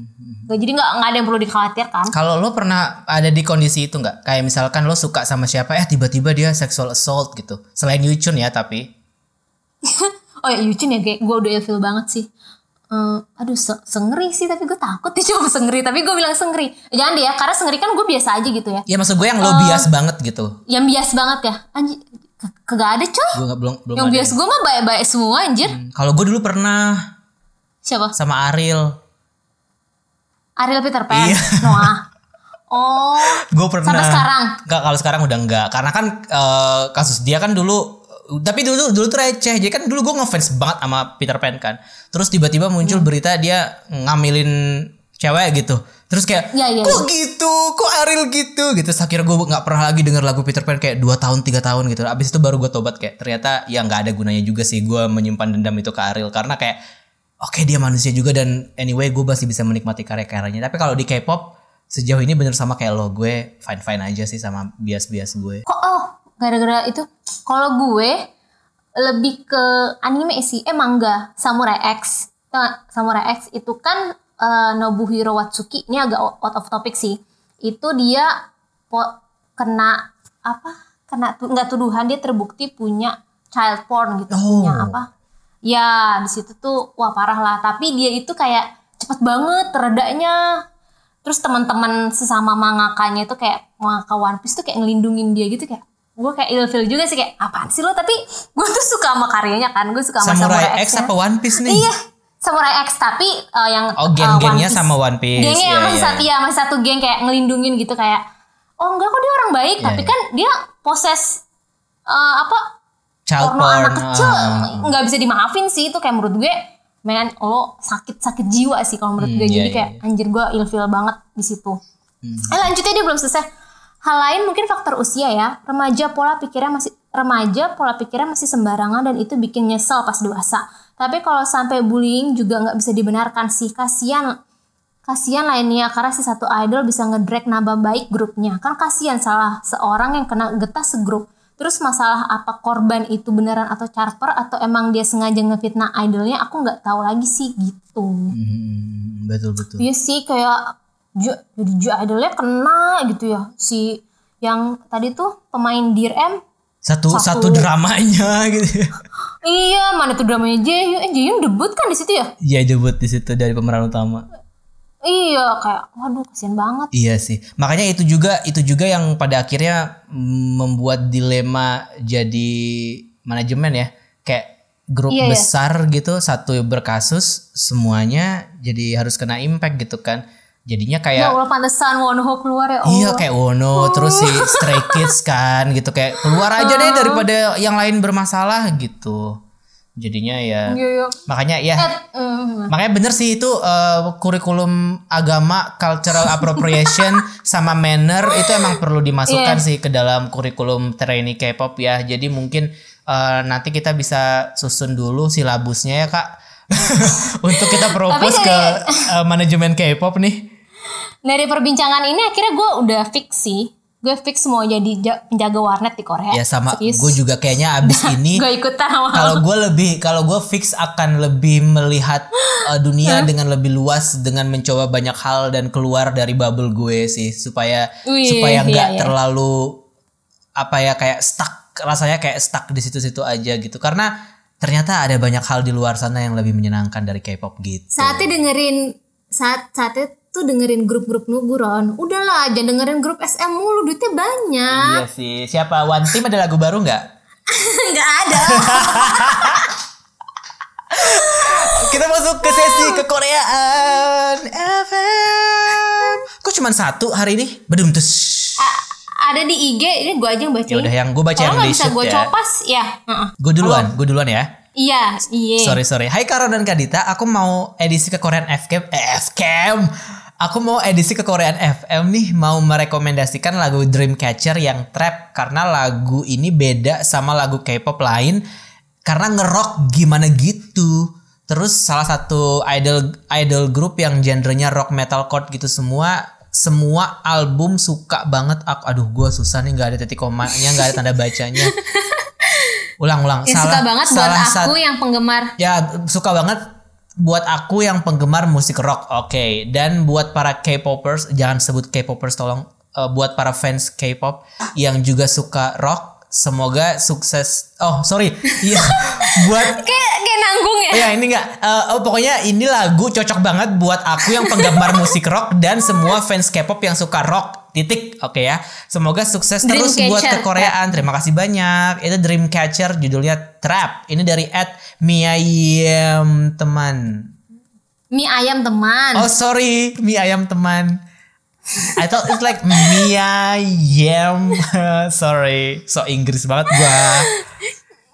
Hmm, jadi nggak nggak ada yang perlu dikhawatirkan Kalau lo pernah ada di kondisi itu nggak? Kayak misalkan lo suka sama siapa, eh tiba-tiba dia sexual assault gitu. Selain Yuchun ya tapi. oh ya Yucin ya gue udah ilfil banget sih Eh, aduh se- sengeri sih tapi gue takut dia cuma sengeri tapi gue bilang sengeri jangan deh ya karena sengeri kan gue biasa aja gitu ya Ya maksud gue yang lo bias banget gitu. yang bias banget ya anjir ke- kagak ada coy Gue belum belum yang bias gue mah baik-baik semua anjir Hmm, Kalau gue dulu pernah siapa sama Ariel. Ariel Peter Pan Iya. Noah oh Gue pernah. Sampai sekarang? Enggak, kalau sekarang udah enggak. Karena kan eh, kasus dia kan dulu tapi dulu dulu tuh receh. Jadi kan dulu gue ngefans banget sama Peter Pan kan. Terus tiba-tiba muncul berita dia ngamilin cewek gitu. Terus kayak Iya, iya, kok gitu? Kok Ariel gitu? Gitu. Terus akhirnya gue nggak pernah lagi denger lagu Peter Pan kayak 2 tahun 3 tahun gitu. Abis itu baru gue tobat kayak ternyata ya nggak ada gunanya juga sih gue menyimpan dendam itu ke Ariel karena kayak oke dia manusia juga dan anyway gue masih bisa menikmati karya-karyanya. Tapi kalau di K-pop sejauh ini bener sama kayak lo gue fine fine aja sih sama bias-bias gue. kok oh gara-gara itu kalau gue lebih ke anime sih eh manga Samurai X? Samurai X itu kan eh, Nobuhiro Watsuki ini agak out of topic sih. Itu dia po- kena apa? Kena tu- nggak tuduhan dia terbukti punya child porn gitu Oh. punya apa? Ya di situ tuh wah parah lah. Tapi dia itu kayak cepet banget redanya terus teman-teman sesama mangakanya itu kayak mangaka One Piece tuh kayak ngelindungin dia gitu kayak gue kayak ilfil juga sih kayak apaan sih lo? Tapi gue tuh suka sama karyanya kan gue suka sama Samurai Samurai, X X-nya. apa One Piece nih? iya Samurai X tapi eh, yang Oh, geng-gengnya Piece. sama One Piece. gengnya yang masih iya. satu ya masih satu geng kayak ngelindungin gitu kayak oh enggak kok dia orang baik Iya, tapi iya. kan dia poses eh, apa Child porno porn. anak kecil ah. nggak bisa dimaafin sih itu kayak menurut gue men lo sakit sakit jiwa sih kalau menurut Hmm, gue iya, jadi iya, kayak anjir gue ilfil banget di situ eh lanjutnya dia belum selesai hal lain mungkin faktor usia ya remaja pola pikirnya masih remaja pola pikirnya masih sembarangan dan itu bikin nyesel pas dewasa tapi kalau sampai bullying juga nggak bisa dibenarkan sih kasihan kasihan lainnya karena si satu idol bisa ngedrag nambah baik grupnya kan kasihan salah seorang yang kena getah segrup terus masalah apa korban itu beneran atau charper atau emang dia sengaja ngefitnah idolnya aku nggak tahu lagi sih gitu Hmm, betul betul. Iya sih kayak ju, jadi ju idolnya kena gitu ya si yang tadi tuh pemain Dear M Satu, satu Satu. dramanya gitu. Iya mana tuh dramanya Jaehyun eh Jaehyun debut kan di situ ya Iya debut di situ dari pemeran utama. iya kayak waduh kasihan banget Iya sih. Makanya itu juga itu juga yang pada akhirnya membuat dilema jadi manajemen ya. Kayak grup Iya, iya. besar gitu satu berkasus semuanya jadi harus kena impact gitu kan. Jadinya ya kayak Allah pantesan Wonho keluar ya Allah Iya kayak Wono terus si Stray Kids kan gitu kayak keluar aja deh daripada yang lain bermasalah gitu. Jadinya ya iya iya makanya ya Eh, mm, makanya bener sih itu eh, kurikulum agama cultural appropriation sama manner itu emang perlu dimasukkan Iya. sih ke dalam kurikulum trainee K-pop ya. Jadi mungkin eh, nanti kita bisa susun dulu silabusnya ya kak untuk kita propose ke eh, manajemen K-pop nih. Dari perbincangan ini akhirnya gue udah fix sih. Gue fix mau jadi ja- penjaga warnet di Korea. Ya sama gue juga kayaknya abis ini gue ikutan kalau gue lebih kalau gue fix akan lebih melihat uh, dunia dengan lebih luas dengan mencoba banyak hal dan keluar dari bubble gue sih. Supaya Wih, supaya nggak iya, iya. terlalu apa ya kayak stuck rasanya kayak stuck di situ-situ aja gitu. Karena ternyata ada banyak hal di luar sana yang lebih menyenangkan dari K-pop gitu. saatnya dengerin saat saatnya tuh dengerin grup-grup Nuguron udahlah jangan dengerin grup SM mulu duitnya banyak Iya sih. Siapa One Team ada lagu baru nggak? nggak ada Kita masuk ke sesi kekoreaan FM. Kok cuma satu hari ini? Bedum tus. A- ada di IG ini gue aja yang baca Ya udah yang gue baca kalau yang bisa gue ya. copas ya. Gue duluan, gue duluan ya. iya iya Sorry sorry. Hai Karo dan Kadita, aku mau edisi ke Korean. Eh, FCam. Aku mau edisi ke Korean FM nih mau merekomendasikan lagu Dreamcatcher yang trap karena lagu ini beda sama lagu K-pop lain karena ngerok gimana gitu. Terus salah satu idol idol group yang genrenya rock metalcore gitu semua semua album suka banget. Aku aduh gue susah nih nggak ada titik komanya nggak ada tanda bacanya. Ulang ulang. Ya, suka banget buat aku yang penggemar. Ya suka banget buat aku yang penggemar musik rock oke. Dan buat para K-popers jangan sebut K-popers tolong Eh, buat para fans K-pop yang juga suka rock semoga sukses. Oh sorry. Iya buat kayak kayak nanggung ya? Ya ini enggak Eh, oh, pokoknya ini lagu cocok banget buat aku yang penggemar musik rock dan semua fans K-pop yang suka rock titik oke ya. Semoga sukses terus buat Dreamcatcher. kekoreaan. Terima kasih banyak. Itu Dreamcatcher judulnya Trap. Ini dari Ed Miayem teman. Mie ayam teman. Oh sorry. Mie ayam teman. I thought it's like mie ayam. Sorry. So Inggris banget gua.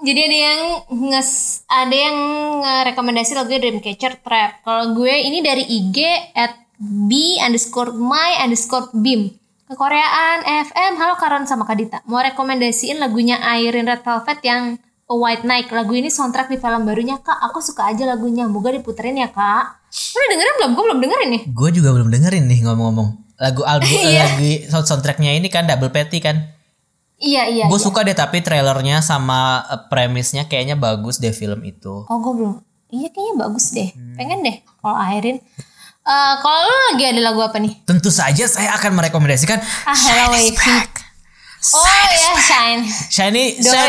Jadi ada yang nges ada yang rekomendasi lagunya Dreamcatcher Trap. Kalau gue ini dari IG at b underscore my underscore beam. Kekoreaan FM. Halo Karon sama Kadita. Mau rekomendasiin lagunya Airin Red Velvet yang A White Night. Lagu ini soundtrack di film barunya kak. Aku suka aja lagunya. Moga diputerin ya kak. Udah dengerin belum? Gue belum dengerin nih. Gue juga belum dengerin nih ngomong-ngomong. Lagu album lagu sound- soundtracknya ini kan double patty kan. Iya iya. Gue iya. suka deh tapi trailernya sama eh, premisnya kayaknya bagus deh film itu. Oh gue belum. Iya kayaknya bagus deh. Pengen deh kalau Airin. Eh kalau lu lagi ada lagu apa nih? Tentu saja saya akan merekomendasikan Ah, Hello Shine is back. Oh ya Shine. Shiny,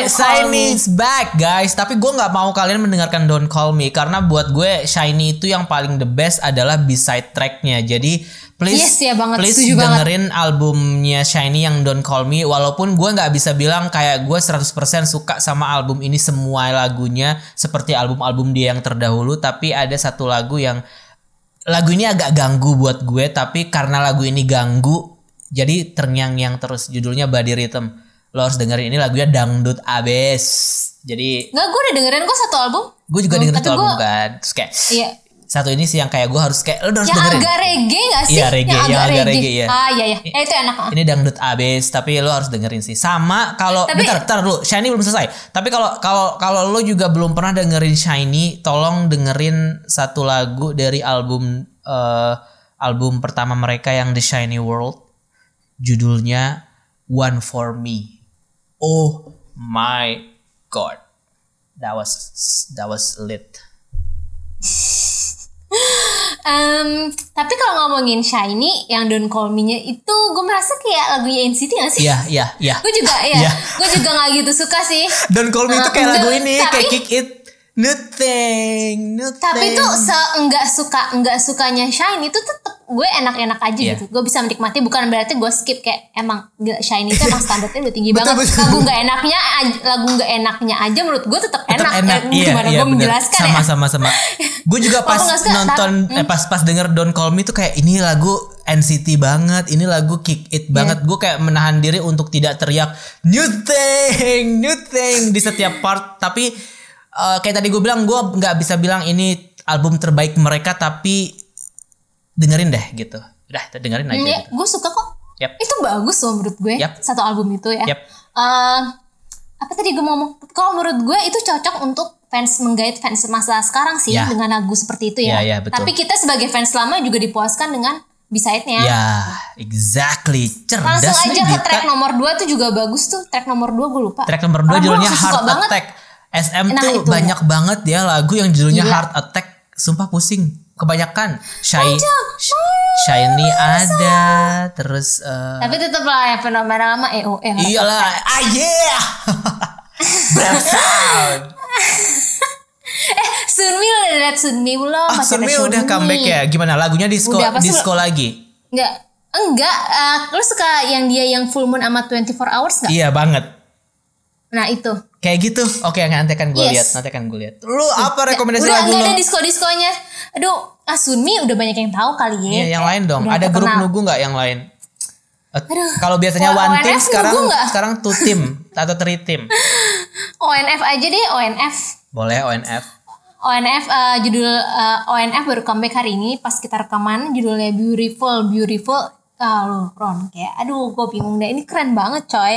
Shiny Me. is back guys. Tapi gue nggak mau kalian mendengarkan Don't Call Me karena buat gue Shiny itu yang paling the best adalah B-side tracknya. Jadi please, Yes, ya banget. please Setuju banget. dengerin albumnya Shiny yang Don't Call Me. Walaupun gue nggak bisa bilang kayak gue 100% suka sama album ini semua lagunya seperti album-album dia yang terdahulu. Tapi ada satu lagu yang lagu ini agak ganggu buat gue. Tapi karena lagu ini ganggu jadi terngiang-ngiang terus judulnya Body Rhythm lo harus dengerin ini lagunya dangdut abis jadi Nggak gue udah dengerin kok satu album. gue juga dengerin tuh album gua- kan terus kayak Iya. Satu ini sih yang kayak gue harus kayak lo harus Yang dengerin agak reggae gak sih? Iya, reggae, yang agak reggae, iya. Ah iya iya. Eh, itu enak. ah. ini dangdut abis tapi lo harus dengerin sih sama kalau Tapi- bentar bentar dulu Shiny belum selesai tapi kalau kalau kalau lo juga belum pernah dengerin Shiny tolong dengerin satu lagu dari album eh, album pertama mereka yang The Shiny World judulnya One for Me oh my god that was that was lit Em, tapi kalau ngomongin Shiny yang Don't Call Me-nya itu gue merasa kayak lagunya NCT gak sih? Iya, iya, iya. Gue juga ya. Iya. Gue juga gak gitu suka sih. Don't call me itu kayak lagu enggak, ini, tapi- kayak kick it. Nothing, nothing. Tapi tuh seenggak suka enggak sukanya Shiny itu tetep gue enak-enak aja Iya. gitu. Gue bisa menikmati bukan berarti gue skip kayak emang Shiny itu emang standarnya udah tinggi Betul, banget. betul. Lagu nggak enaknya lagu nggak enaknya aja menurut gue tetap enak. enak. Eh, Iya, Gimana iya, gue menjelaskan sama, ya? sama, sama. Gue juga pas suka, nonton, tapi- eh, pas pas denger Don't Call Me tuh kayak ini lagu NCT banget, ini lagu kick it banget. Gue kayak menahan diri untuk tidak teriak new thing, new thing di setiap part. Tapi eh, kayak tadi gue bilang, gue nggak bisa bilang ini album terbaik mereka, tapi dengerin deh gitu. Udah, dengerin aja. Iya, gitu. gue suka kok. Yap. Itu bagus loh menurut gue. Yap. Satu album itu ya. Yap. Eh, apa tadi gue ngomong? Kalau menurut gue itu cocok untuk fans menggait fans masa sekarang sih Ya. dengan lagu seperti itu ya. Ya, ya, betul. Tapi kita sebagai fans lama juga dipuaskan dengan B-side-nya. Ya, exactly. Cerdas Langsung aja ke track nomor 2 tuh juga bagus tuh. Track nomor 2 gue lupa. Track nomor 2 Karena gue judulnya Heart banget. Attack. SM Nah, tuh itu. banyak banget ya lagu yang judulnya Gila. Heart Attack. Sumpah pusing. Kebanyakan. Shy, Shiny ada. Terus eh, Tapi tetep lah yang fenomena lama EOE. Heart iyalah. Ah yeah. Brand sound. Eh, Sunmi udah liat Sunmi belum? Ah, Sunmi udah comeback ya. Gimana lagunya disco Udah, disco lagi? Enggak. Enggak. eh, lu suka yang dia yang full moon sama 24 hours enggak? Iya banget. Nah, itu. Kayak gitu. Oke, nanti akan gue Yes. lihat. Nanti akan gue lihat. Lu apa rekomendasi udah lagu lu? ada disco-diskonya. Aduh, ah Sunmi udah banyak yang tahu kali ya. Iya, yang lain dong. Udah Ada grup nugu nggak yang lain? Eh, Aduh. Kalau biasanya Wah, one team sekarang sekarang two team atau three team. ONF aja deh, ONF. Boleh ONF. ONF eh, judul eh, ONF baru comeback hari ini pas kita rekaman judulnya Beautiful Beautiful ah Ron kayak aduh gue bingung deh ini keren banget coy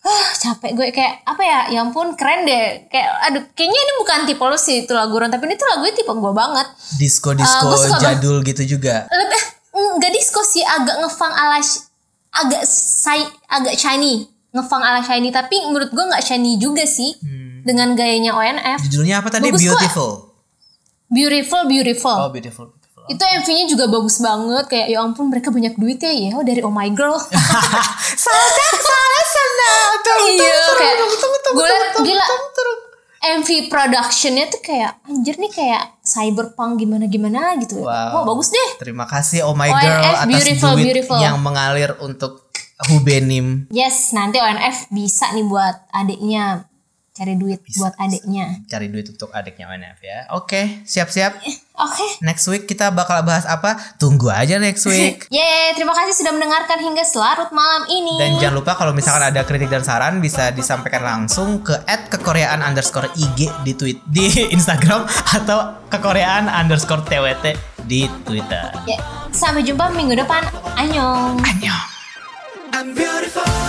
ah capek gue. Kayak apa ya? Ya ampun keren deh. Kayak aduh kayaknya ini bukan tipe lu sih itu lagu tapi ini tuh lagunya tipe gue banget. Disco disco Eh, suka jadul gitu juga. lebih nggak disco sih agak ngefang ala agak say, agak shiny. Ngefang ala shiny. Tapi menurut gue nggak shiny juga sih dengan gayanya ONF Judulnya apa tadi? Bagus kok. Beautiful. beautiful beautiful. Oh, beautiful. beautiful. itu MV-nya juga bagus banget. Kayak ya ampun mereka banyak duit ya. Ya oh, dari Oh My Girl. Salah salah sana. iya kayak gue liat gila MV productionnya tuh kayak anjir nih kayak cyberpunk gimana gimana gitu Wow. Wah bagus deh Terima kasih Oh My ONF, Girl atas beautiful, duit beautiful. yang mengalir untuk Hubenim. yes nanti ONF bisa nih buat adiknya cari duit buat adiknya Cari duit untuk adiknya ONF ya. Oke, siap-siap. oke Next week kita bakal bahas apa? Tunggu aja next week. Yeay, terima kasih sudah mendengarkan hingga selarut malam ini. Dan jangan lupa kalau misalkan ada kritik dan saran bisa disampaikan langsung ke @kekoreaan underscore IG di tweet di Instagram atau kekoreaan underscore twt di Twitter. Ya, sampai jumpa minggu depan. Annyeong. Annyeong. I'm beautiful.